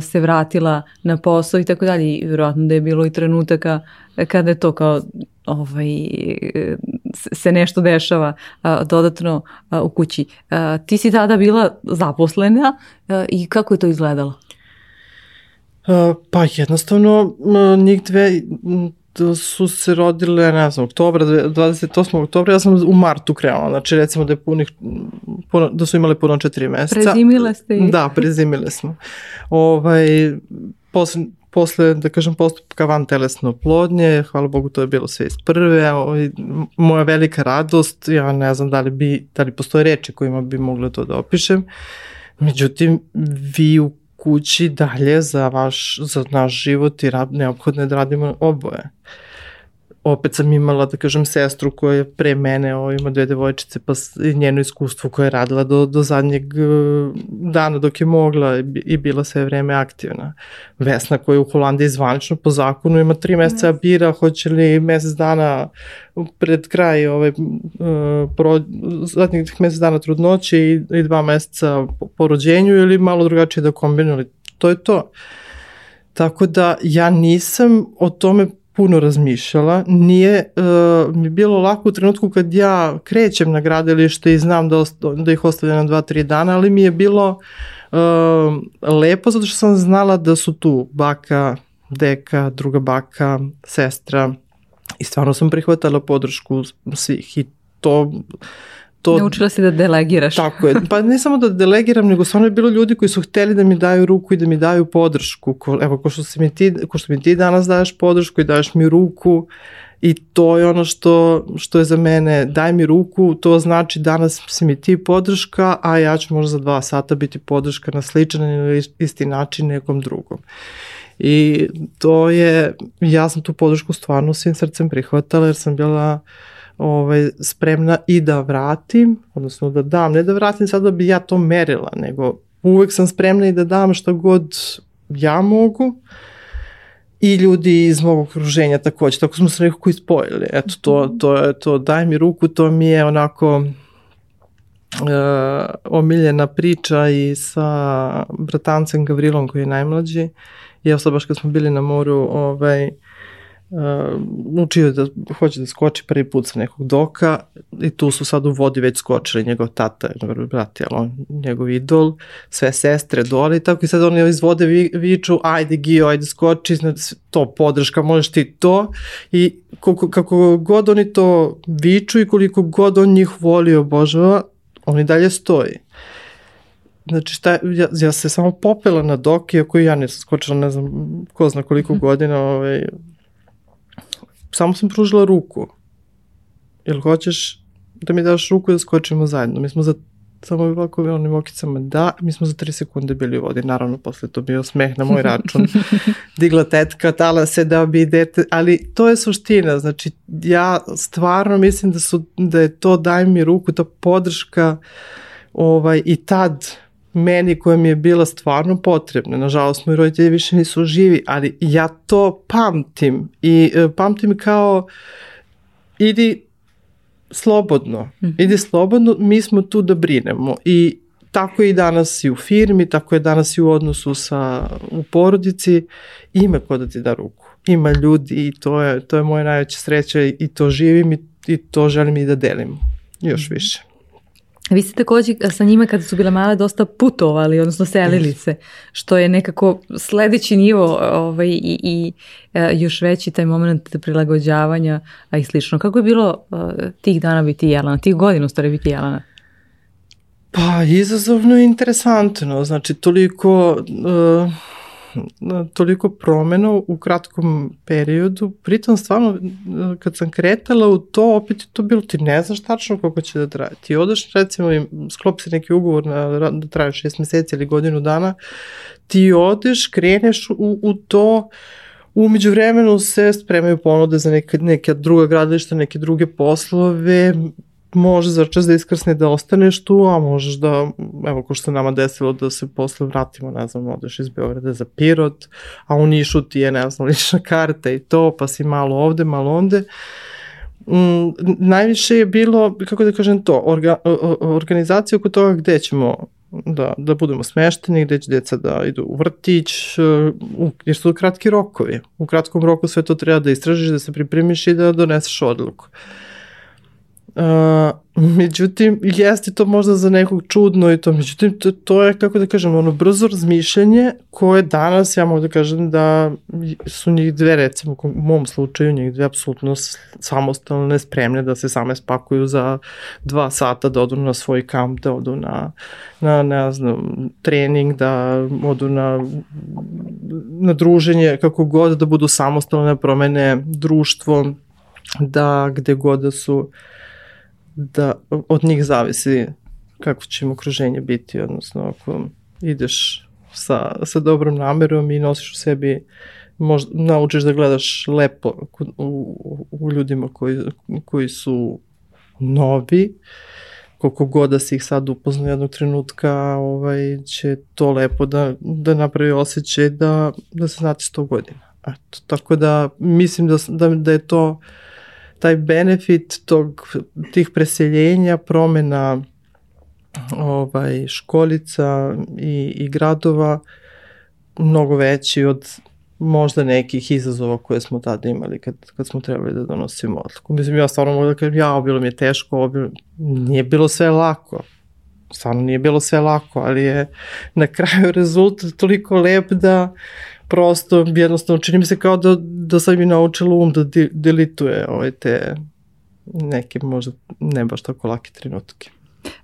se vratila na posao i tako dalje i vjerojatno da je bilo i trenutaka kada je to kao ovaj, se nešto dešava dodatno u kući. Ti si tada bila zaposlena i kako je to izgledalo? Pa jednostavno njih dve su se rodile, ne znam, oktobra, 28. oktobra, ja sam u martu krenula, znači recimo da je punih, puno, da su imali puno četiri meseca. Prezimile ste ih. Da, prezimile smo. Ovaj, posle, posle, da kažem, postupka van telesne oplodnje, hvala Bogu, to je bilo sve iz prve, ovaj, moja velika radost, ja ne znam da li, bi, da li postoje reči kojima bi mogla to da opišem, međutim, vi u kući dalje za, vaš, za naš život i rad, neophodno je da radimo oboje. Opet sam imala, da kažem, sestru koja je pre mene, o, ima dve devojčice, pa njeno iskustvo koje je radila do, do zadnjeg e, dana dok je mogla i bila sve vreme aktivna. Vesna koja je u Holandiji zvanično po zakonu ima tri meseca bira, hoće li mesec dana pred kraj ove, uh, pro, zadnjih mesec dana trudnoće i, i dva meseca po, po rođenju ili malo drugačije da kombinuli. To je to. Tako da ja nisam o tome puno razmišljala. Nije uh, mi bilo lako u trenutku kad ja krećem na gradilište i znam da, da ih ostavljam na dva, tri dana, ali mi je bilo uh, lepo zato što sam znala da su tu baka, deka, druga baka, sestra, I stvarno sam prihvatala podršku svih i to to... Naučila si da delegiraš. Tako je. Pa ne samo da delegiram, nego stvarno je bilo ljudi koji su hteli da mi daju ruku i da mi daju podršku. Ko, evo, ko što, si mi ti, ko što mi ti danas daješ podršku i daješ mi ruku i to je ono što, što je za mene, daj mi ruku, to znači danas si mi ti podrška, a ja ću možda za dva sata biti podrška na sličan ili isti način nekom drugom. I to je, ja sam tu podršku stvarno svim srcem prihvatala jer sam bila ovaj, spremna i da vratim, odnosno da dam, ne da vratim sad da bi ja to merila, nego uvek sam spremna i da dam što god ja mogu. I ljudi iz mog okruženja takođe, tako smo se nekako ispojili. Eto, to, to je to, daj mi ruku, to mi je onako uh, omiljena priča i sa bratancem Gavrilom koji je najmlađi. I evo sad baš kad smo bili na moru, ovaj, uh, učio da hoće da skoči prvi put sa nekog doka i tu su sad u vodi već skočili njegov tata, njegov brat, jel on, njegov idol, sve sestre dole i tako i sad oni iz vode vi, viču, ajde Gio, ajde skoči, znači to podrška, možeš ti to i kako, kako god oni to viču i koliko god on njih voli obožava, oni dalje stoji. Znači, šta, ja, ja se samo popela na dok, iako ja nisam skočila, ne znam, ko zna koliko mm. godina, ovaj, samo sam pružila ruku. Jel hoćeš da mi daš ruku da skočimo zajedno? Mi smo za samo ovako onim okicama, da, mi smo za 3 sekunde bili u vodi, naravno posle to bio smeh na moj račun, digla tetka, tala se da bi dete, ali to je suština, znači ja stvarno mislim da, su, da je to daj mi ruku, ta podrška ovaj, i tad meni koja mi je bila stvarno potrebna. Nažalost, moji roditelji više nisu živi, ali ja to pamtim i e, pamtim kao idi slobodno, mm -hmm. idi slobodno, mi smo tu da brinemo i tako je i danas i u firmi, tako je danas i u odnosu sa, u porodici, ima ko da ti da ruku. Ima ljudi i to je, to je moja najveća sreća i to živim i, i to želim i da delim još mhm. više. Vi ste takođe sa njima kada su bile male dosta putovali, odnosno selili se, što je nekako sledeći nivo ovaj, i, i e, još veći taj moment prilagođavanja a i slično. Kako je bilo tih dana biti Jelana, tih godina u stvari biti Jelana? Pa izazovno i interesantno, znači toliko... Uh toliko promena u kratkom periodu. Pritom stvarno kad sam kretala u to, opet je to bilo, ti ne znaš tačno koliko će da traje. Ti odeš recimo i sklopi se neki ugovor na, da traje šest meseci ili godinu dana, ti odeš, kreneš u, u to, Umeđu vremenu se spremaju ponude za neke, neke druga gradilišta, neke druge poslove, može za čas da iskrsne da ostaneš tu, a možeš da, evo ko što nama desilo da se posle vratimo, ne znam, odeš iz Beograda za Pirot, a u Nišu ti je, ne znam, lična karta i to, pa si malo ovde, malo onde. Mm, najviše je bilo, kako da kažem to, orga, organizacija oko toga gde ćemo da, da budemo smešteni, gde će deca da idu u vrtić, u, jer su kratki rokovi. U kratkom roku sve to treba da istražiš, da se pripremiš i da doneseš odluku. Uh, Uh, međutim, jeste to možda za nekog čudno i to, međutim, to, to je, kako da kažem, ono brzo razmišljanje koje danas, ja mogu da kažem da su njih dve, recimo, u mom slučaju, njih dve apsolutno samostalne, spremne da se same spakuju za dva sata, da odu na svoj kamp, da odu na, na ne znam, trening, da odu na, na druženje, kako god, da budu samostalne, promene društvo, da gde god da su. uh, da od njih zavisi kako će im okruženje biti, odnosno ako ideš sa, sa dobrom namerom i nosiš u sebi možda naučiš da gledaš lepo u, u, ljudima koji, koji su novi, koliko god da si ih sad upoznao jednog trenutka, ovaj, će to lepo da, da napravi osjećaj da, da se znate 100 godina. Eto, tako da mislim da, da, da je to uh, taj benefit tog, tih preseljenja, promena ovaj, školica i, i gradova mnogo veći od možda nekih izazova koje smo tada imali kad, kad smo trebali da donosimo odluku. Mislim, ja stvarno mogu da kažem, ja, bilo mi je teško, ovo bilo, nije bilo sve lako. Stvarno nije bilo sve lako, ali je na kraju rezultat toliko lep da prosto jednostavno čini mi se kao da, da sam mi naučila um da di, delituje ove te neke možda ne baš tako lake trenutke.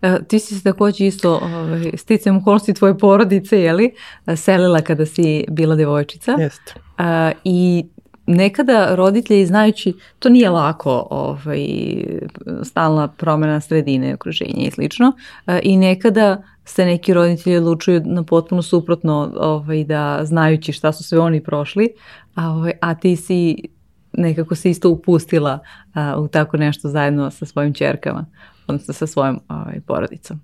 E, ti si se takođe isto ovaj, sticam okolnosti tvoje porodice, jeli, selila kada si bila devojčica. Jeste. A, I nekada roditelji znajući, to nije lako ovaj, stalna promena sredine, okruženja i slično, i nekada se neki roditelji odlučuju na potpuno suprotno ovaj, da znajući šta su sve oni prošli, a, ovaj, a ti si nekako se isto upustila a, u tako nešto zajedno sa svojim čerkama, odnosno sa svojom ovaj, porodicom.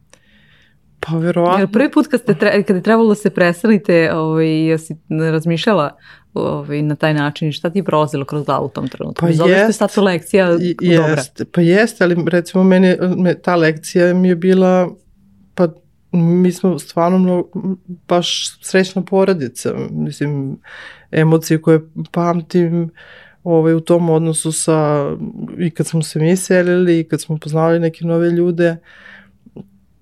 Pa verovatno. Jer prvi put kad, ste tre, kad je trebalo da se preselite, ovaj, jesi razmišljala ovaj, na taj način šta ti je prolazilo kroz glavu u tom trenutku? Pa Zove jest, sad to lekcija jest, dobra. Pa jeste, ali recimo meni, me, ta lekcija mi je bila, pa mi smo stvarno mnogo, baš srećna porodica. Mislim, emocije koje pamtim ovaj, u tom odnosu sa, i kad smo se mi selili, i kad smo poznali neke nove ljude, uh,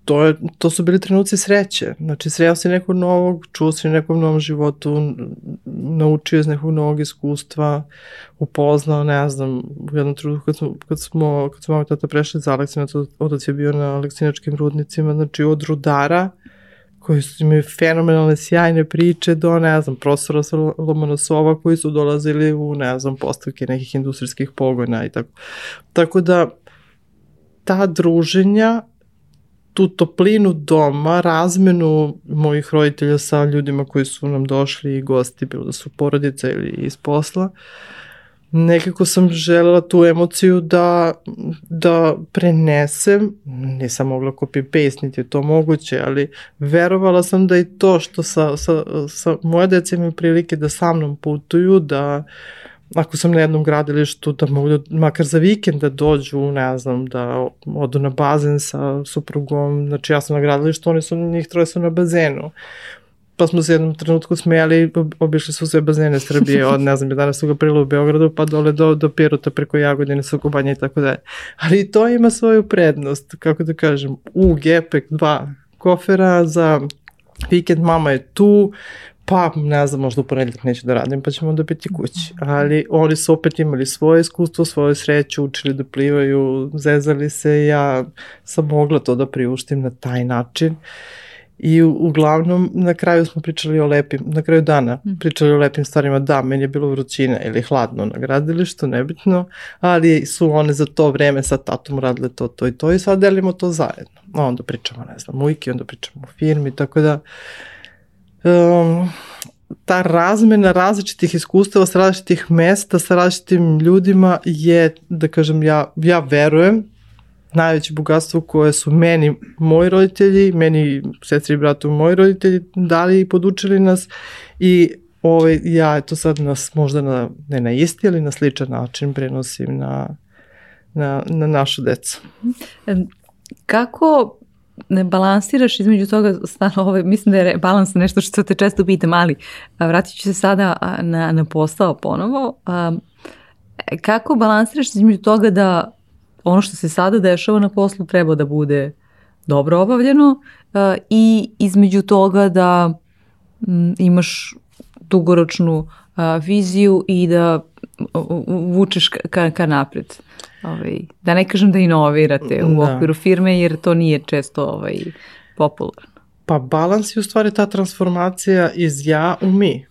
to, je, to su bili trenuci sreće. Znači, sreo si nekog novog, čuo si nekom novom životu, naučio iz nekog novog iskustva, upoznao, ne znam, u jednom trenutku kad smo, kad smo, kad smo mama tata prešli za Aleksina, otac je bio na Aleksinačkim rudnicima, znači od rudara, koji su imaju fenomenalne, sjajne priče do, ne znam, profesora Lomonosova koji su dolazili u, ne znam, postavke nekih industrijskih pogona i tako. Tako da, ta druženja tu toplinu doma, razmenu mojih roditelja sa ljudima koji su nam došli i gosti, bilo da su porodica ili iz posla, nekako sam želela tu emociju da, da prenesem, nisam mogla copy-paste, niti je to moguće, ali verovala sam da i to što sa, sa, sa moje dece imaju prilike da sa mnom putuju, da uh, ako sam na jednom gradilištu, da mogu da, makar za vikend da dođu, ne znam, da odu na bazen sa suprugom, znači ja sam na gradilištu, oni su, njih troje su na bazenu. Pa smo se jednom trenutku smijali, obišli su sve bazene Srbije, od ne znam, 11. aprila u Beogradu, pa dole do, do Pirota preko Jagodine, Sokobanja i tako dalje. Ali to ima svoju prednost, kako da kažem, u gepek, dva kofera za vikend mama je tu, pa ne znam, možda u ponedljak neću da radim, pa ćemo da biti kući. Ali oni su opet imali svoje iskustvo, svoju sreću, učili da plivaju, zezali se, ja sam mogla to da priuštim na taj način. I u, uglavnom na kraju smo pričali o lepim, na kraju dana mm. pričali o lepim stvarima. Da, meni je bilo vrućina ili hladno na gradilištu, nebitno, ali su one za to vreme sa tatom radile to, to i to i sad delimo to zajedno. Onda pričamo, ne znam, ujki, onda pričamo o firmi, tako da uh, um, ta razmena različitih iskustava sa različitih mesta, sa različitim ljudima je, da kažem, ja, ja verujem, najveće bogatstvo koje su meni moji roditelji, meni sestri i bratu moji roditelji dali i podučili nas i ovaj, ja to sad nas možda na, ne na isti, ali na sličan način prenosim na, na, na našu decu. Kako ne balansiraš između toga stano ove, mislim da je balans nešto što te često pitam, ali vratit ću se sada na, na posao ponovo. A, kako balansiraš između toga da ono što se sada dešava na poslu treba da bude dobro obavljeno a, i između toga da m, imaš dugoročnu a, viziju i da vučeš ka, ka napred. Ovaj, da ne kažem da inovirate u da. okviru firme jer to nije često ovaj, popularno. Pa balans je u stvari ta transformacija iz ja u mi.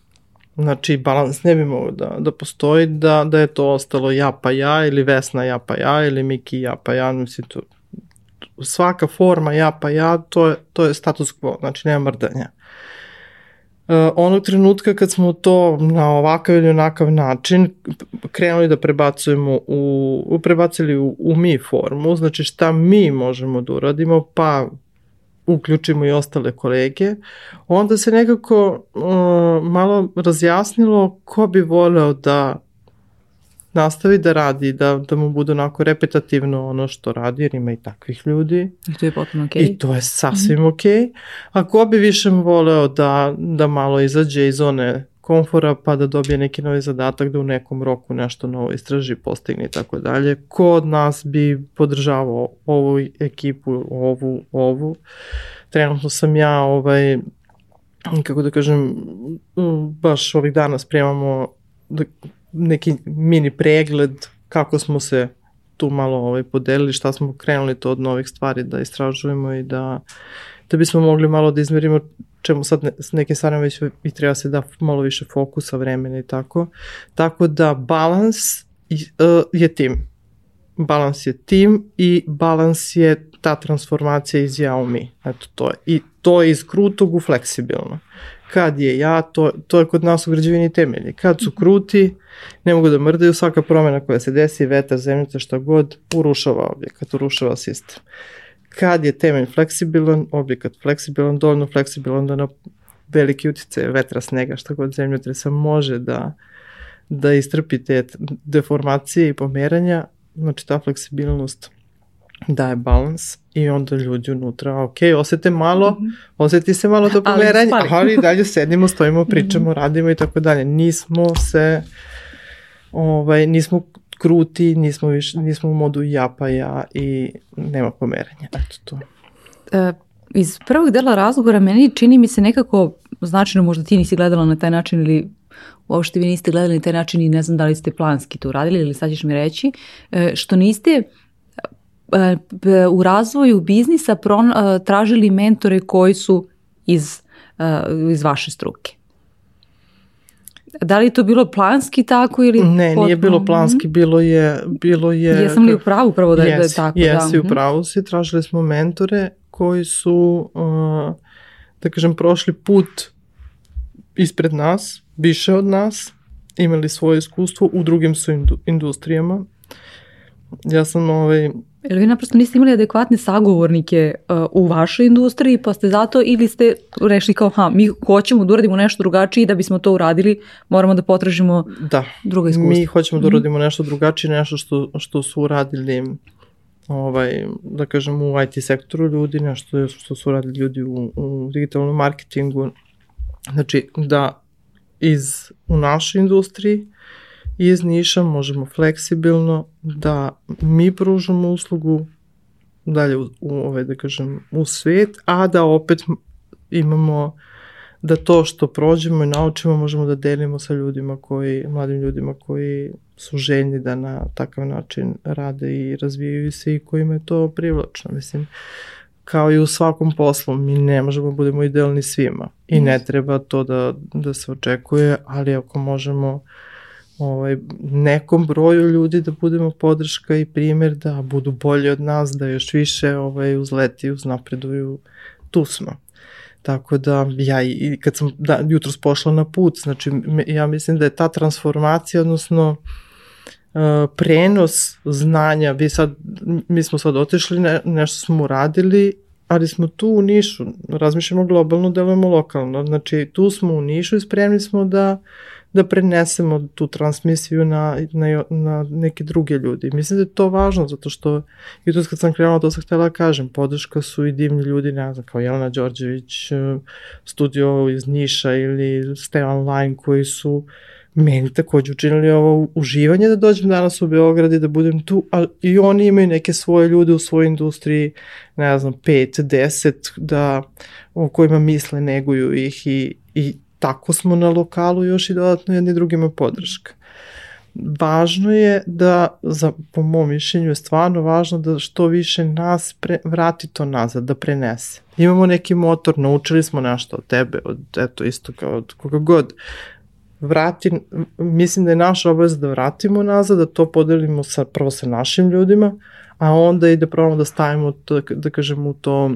Znači, balans ne bi mogo da, da postoji, da, da je to ostalo ja pa ja, ili Vesna ja pa ja, ili Miki ja pa ja, mislim, to, svaka forma ja pa ja, to je, to je status quo, znači nema mrdanja. Uh, onog trenutka kad smo to na ovakav ili onakav način krenuli da prebacujemo u, prebacili u, u mi formu, znači šta mi možemo da uradimo, pa uključimo i ostale kolege, onda se nekako uh, malo razjasnilo ko bi voleo da nastavi da radi, da, da mu bude onako repetativno ono što radi, jer ima i takvih ljudi. I to je potpuno okej. Okay. I to je sasvim mm -hmm. okej. Okay. A ko bi više voleo da, da malo izađe iz one komfora pa da dobije neki novi zadatak da u nekom roku nešto novo istraži, postigne i tako dalje. Ko od nas bi podržavao ovu ekipu, ovu, ovu. Trenutno sam ja ovaj, kako da kažem, baš ovih dana spremamo da, neki mini pregled kako smo se tu malo ovaj, podelili, šta smo krenuli to od novih stvari da istražujemo i da, da bismo mogli malo da izmerimo čemu sad ne, s nekim stvarima već i treba se da malo više fokusa, vremena i tako. Tako da balans uh, je tim. Balans je tim i balans je ta transformacija iz ja u mi. Eto to je. I to je iz krutog u fleksibilno. Kad je ja, to, to je kod nas u građevini temelji. Kad su kruti, ne mogu da mrdaju, svaka promena koja se desi, vetar, zemljica, šta god, urušava objekat, urušava sistem kad je temelj fleksibilan, objekat fleksibilan, dovoljno fleksibilan da na veliki utice vetra, snega, šta god zemljotresa može da, da istrpi te deformacije i pomeranja, znači ta fleksibilnost daje balans i onda ljudi unutra, ok, osete malo, mm -hmm. oseti se malo to pomeranje, ali, ali dalje sedimo, stojimo, pričamo, mm -hmm. radimo i tako dalje. Nismo se, ovaj, nismo kruti, nismo, više, nismo u modu ja pa ja i nema pomeranja. Eto to. E, iz prvog dela razgovora meni čini mi se nekako značajno, možda ti nisi gledala na taj način ili uopšte vi niste gledali na taj način i ne znam da li ste planski to uradili ili sad ćeš mi reći, e, što niste e, u razvoju biznisa e, tražili mentore koji su iz, iz vaše struke. Da li je to bilo planski tako ili... Ne, potpuno? nije bilo planski, bilo je... Bilo je Jesam li u pravu pravo da, yes, da je tako? Jesi, da. u mhm. pravu si, tražili smo mentore koji su, da kažem, prošli put ispred nas, više od nas, imali svoje iskustvo u drugim su indu, industrijama. Ja sam ovaj, Ili vi naprosto niste imali adekvatne sagovornike uh, u vašoj industriji, pa ste zato ili ste rešili kao, ha, mi hoćemo da uradimo nešto drugačije i da bismo to uradili, moramo da potražimo da. druga iskustva. mi hoćemo da mhm. uradimo nešto drugačije, nešto što, što su uradili ovaj, da kažem, u IT sektoru ljudi, nešto što su uradili ljudi u, u digitalnom marketingu. Znači, da iz, u našoj industriji iz Niša možemo fleksibilno da mi pružamo uslugu dalje u, u ove, da kažem, u svet, a da opet imamo da to što prođemo i naučimo možemo da delimo sa ljudima koji, mladim ljudima koji su željni da na takav način rade i razvijaju se i kojima je to privlačno. Mislim, kao i u svakom poslu, mi ne možemo da budemo idealni svima i ne treba to da, da se očekuje, ali ako možemo uh, ovaj, nekom broju ljudi da budemo podrška i primer da budu bolji od nas, da još više ovaj, uzleti, uznapreduju, tu smo. Tako da ja i kad sam da, jutros pošla na put, znači ja mislim da je ta transformacija, odnosno prenos znanja, vi sad, mi smo sad otišli, ne, nešto smo uradili, ali smo tu u Nišu, razmišljamo globalno, delujemo lokalno, znači tu smo u Nišu i spremni smo da da prenesemo tu transmisiju na, na, na neke druge ljudi. Mislim da je to važno, zato što tu kad sam krenula, to sam htjela da kažem, podrška su i divni ljudi, ne znam, kao Jelena Đorđević, e, studio iz Niša ili Stevan Line, koji su meni takođe učinili ovo uživanje da dođem danas u Beograd i da budem tu, ali i oni imaju neke svoje ljude u svojoj industriji, ne znam, 5, 10, da, o kojima misle, neguju ih i, i tako smo na lokalu još i dodatno jedni drugima podrška. Važno je da, za, po mom mišljenju je stvarno važno da što više nas pre, vrati to nazad, da prenese. Imamo neki motor, naučili smo nešto od tebe, od, eto, isto kao od koga god. Vrati, mislim da je naša obaveza da vratimo nazad, da to podelimo sa, prvo sa našim ljudima, a onda i da probamo da stavimo, to, da kažemo, u to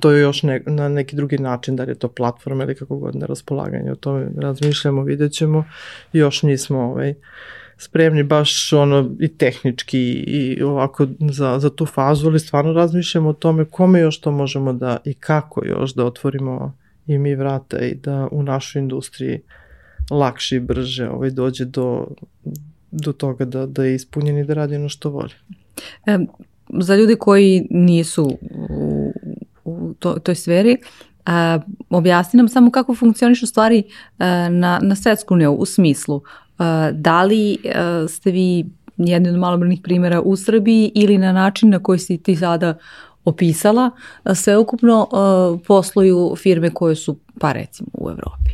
to je još ne, na neki drugi način, da li je to platforma ili kako god na raspolaganje, o tome razmišljamo, vidjet ćemo, još nismo ovaj, spremni baš ono i tehnički i ovako za, za tu fazu, ali stvarno razmišljamo o tome kome još to možemo da i kako još da otvorimo i mi vrata i da u našoj industriji lakše i brže ovaj, dođe do, do toga da, da je ispunjen i da radi ono što voli. E, za ljudi koji nisu u u to, toj sferi, a, objasni nam samo kako funkcionišu stvari a, na, na svetsku nivou, u smislu a, da li a, ste vi jedni od malobrnih primjera u Srbiji ili na način na koji si ti sada opisala, sveukupno posluju firme koje su, pa recimo, u Evropi?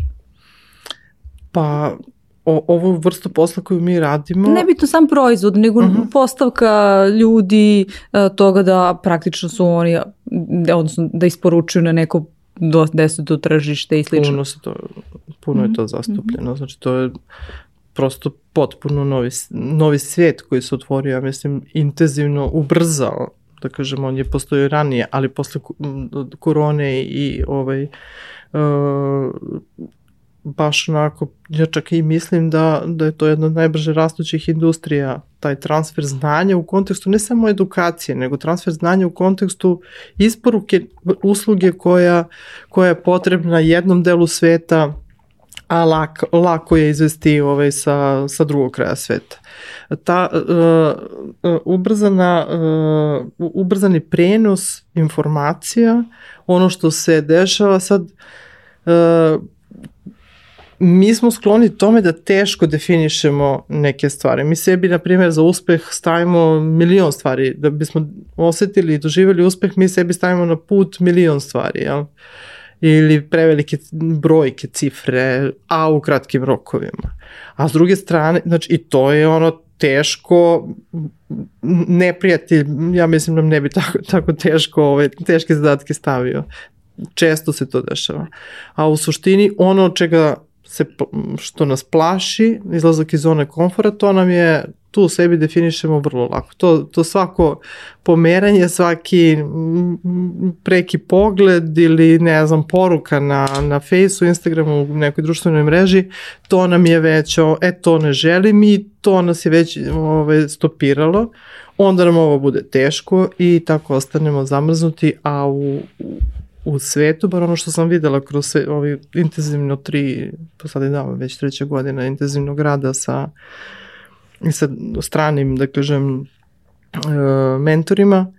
Pa o, ovu vrstu posla koju mi radimo... Ne bitno sam proizvod, nego uh mhm. -huh. postavka ljudi toga da praktično su oni, odnosno da isporučuju na neko do, deseto tržište i slično. Puno, se to, puno je to mhm. zastupljeno, znači to je prosto potpuno novi, novi svijet koji se otvorio, ja mislim, intenzivno ubrzao da kažemo, on je postojio ranije, ali posle korone i ovaj, uh, baš onako, ja čak i mislim da, da je to jedna od najbrže rastućih industrija, taj transfer znanja u kontekstu ne samo edukacije, nego transfer znanja u kontekstu isporuke usluge koja, koja je potrebna jednom delu sveta, a lako, lako je izvesti ovaj sa, sa drugog kraja sveta. Ta uh, ubrzana, uh, ubrzani prenos informacija, ono što se dešava sad, uh, mi smo skloni tome da teško definišemo neke stvari. Mi sebi, na primjer, za uspeh stavimo milion stvari. Da bismo osetili i doživjeli uspeh, mi sebi stavimo na put milion stvari, jel? ili prevelike brojke, cifre, a u kratkim rokovima. A s druge strane, znači i to je ono teško, neprijatelj, ja mislim da ne bi tako, tako teško, ove, teške zadatke stavio. Često se to dešava. A u suštini ono čega se, što nas plaši, izlazak iz zone komfora, to nam je, tu u sebi definišemo vrlo lako. To, to svako pomeranje, svaki preki pogled ili ne znam, poruka na, na Faceu, Instagramu, u nekoj društvenoj mreži, to nam je već, e to ne želim i to nas je već ove, ovaj, stopiralo onda nam ovo bude teško i tako ostanemo zamrznuti, a u, u svetu, bar ono što sam videla kroz sve, ovi intenzivno tri, pa sad je da, već treća godina intenzivnog rada sa, sa stranim, da kažem, uh, mentorima,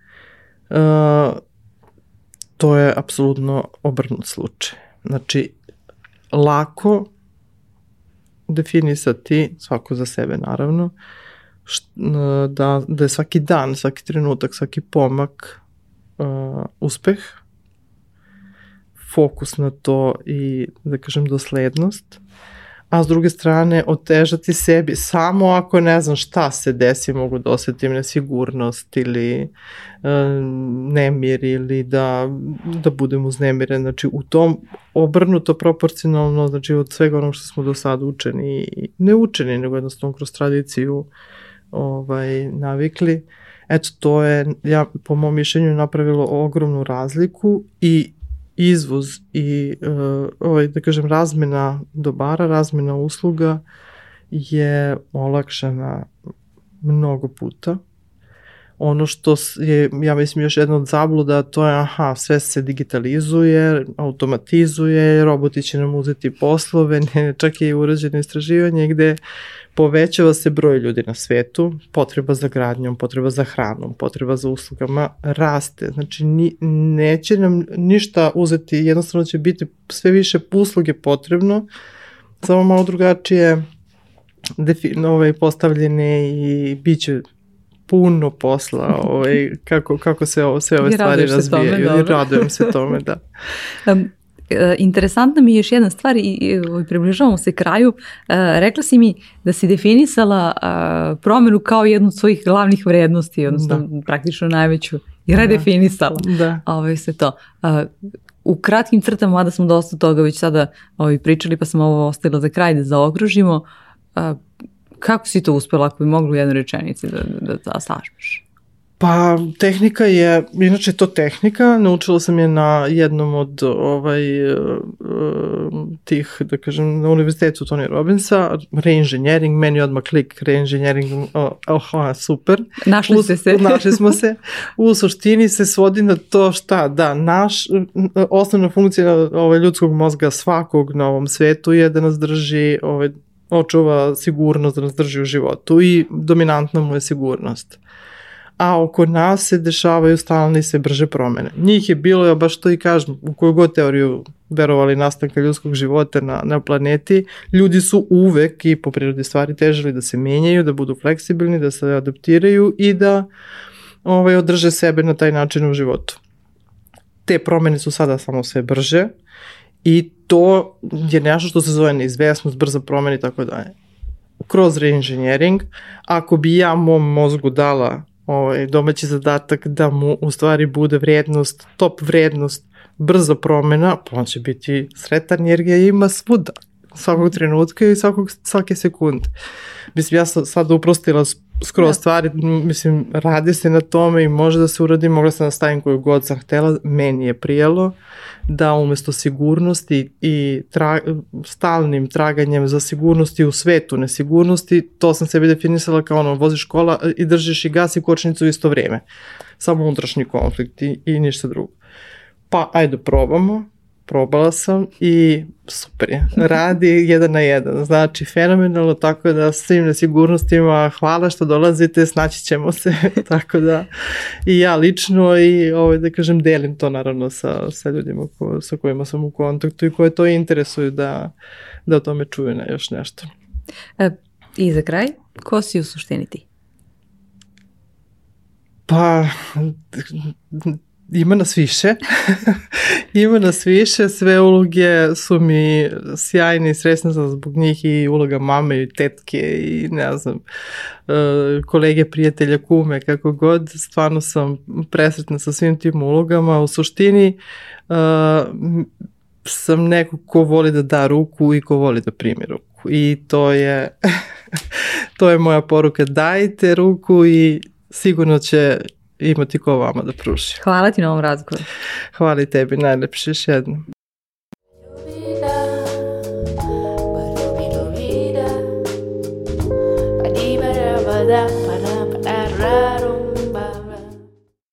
uh, to je apsolutno obrnut slučaj. Znači, lako definisati, svako za sebe naravno, št, da, da je svaki dan, svaki trenutak, svaki pomak uh, uspeh, fokus na to i, da kažem, doslednost, a s druge strane otežati sebi samo ako ne znam šta se desi, mogu da osetim nesigurnost ili e, nemir ili da, da budem uznemiren. Znači u tom obrnuto proporcionalno, znači od svega onog što smo do sada učeni, ne učeni, nego jednostavno kroz tradiciju ovaj, navikli, eto to je, ja po mom mišljenju napravilo ogromnu razliku i izvoz i uh, ovaj, da kažem razmena dobara, razmena usluga je olakšana mnogo puta. Ono što je, ja mislim, još jedna od zabluda, to je, aha, sve se digitalizuje, automatizuje, roboti će nam uzeti poslove, ne, čak je i urađeno istraživanje gde povećava se broj ljudi na svetu, potreba za gradnjom, potreba za hranom, potreba za uslugama raste. Znači, ni, neće nam ništa uzeti, jednostavno će biti sve više usluge potrebno, samo malo drugačije defin, ovaj, postavljene i bit će puno posla ovaj, kako, kako se ovo, sve ove stvari razvijaju. Tome, radujem se tome, da. Um, interesantna mi je još jedna stvar i, i ovaj, približavamo se kraju. Uh, rekla si mi da si definisala promenu kao jednu od svojih glavnih vrednosti, odnosno da. praktično najveću i redefinisala. Da. Ovaj, se to. Uh, u kratkim crtama, mada smo dosta toga već sada ovaj, pričali, pa sam ovo ostavila za kraj da zaokružimo. Kako si to uspela, ako bi mogla u jednoj rečenici da, da, da sažmeš? Pa tehnika je, inače to tehnika, naučila sam je na jednom od ovaj, uh, tih, da kažem, na univerzitetu Tony Robbinsa, reinženjering, meni odmah klik reinženjering, oh, oh, super. Našli ste se. Našli smo se. U suštini se svodi na to šta, da, naš, osnovna funkcija ovaj, ljudskog mozga svakog na ovom svetu je da nas drži ovaj, očuva sigurnost da nas drži u životu i dominantna mu je sigurnost. A oko nas se dešavaju stalne i sve brže promene. Njih je bilo, ja baš to i kažem, u koju god teoriju verovali nastanka ljudskog života na, na planeti, ljudi su uvek i po prirodi stvari težili da se menjaju, da budu fleksibilni, da se adaptiraju i da ovaj, održe sebe na taj način u životu. Te promene su sada samo sve brže, I to je nešto što se zove neizvesnost, brza promena i tako dalje. Kroz reinženjering, ako bi ja mom mozgu dala ovaj, domaći zadatak da mu u stvari bude vrednost, top vrednost, brza promena, pa on će biti sretan jer ga ima svuda svakog trenutka i svakog, svake sekunde. Mislim, ja sam sad uprostila skoro da. stvari, mislim, radi se na tome i može da se uradi, mogla sam da stavim koju god sam htela, meni je prijelo da umesto sigurnosti i tra, stalnim traganjem za sigurnosti u svetu nesigurnosti, to sam sebi definisala kao ono, voziš kola i držiš i gas i kočnicu u isto vreme. Samo unutrašnji konflikt i, i ništa drugo. Pa, ajde probamo, probala sam i super je. Radi jedan na jedan. Znači, fenomenalno, tako da s tim nesigurnostima hvala što dolazite, snaći ćemo se. tako da i ja lično i ovaj, da kažem, delim to naravno sa, sa ljudima ko, sa kojima sam u kontaktu i koje to interesuju da, da o tome čuju na još nešto. E, I za kraj, ko si u suštini ti? Pa, ima nas više. ima nas više, sve uloge su mi sjajne i sresna sam zbog njih i uloga mame i tetke i ne znam, e, kolege, prijatelja, kume, kako god. Stvarno sam presretna sa svim tim ulogama. U suštini uh, sam neko ko voli da da ruku i ko voli da primi ruku. I to je, to je moja poruka. Dajte ruku i sigurno će imati ko vama da pruži. Hvala ti na ovom razgovoru. Hvala i tebi, najlepše još jednom. that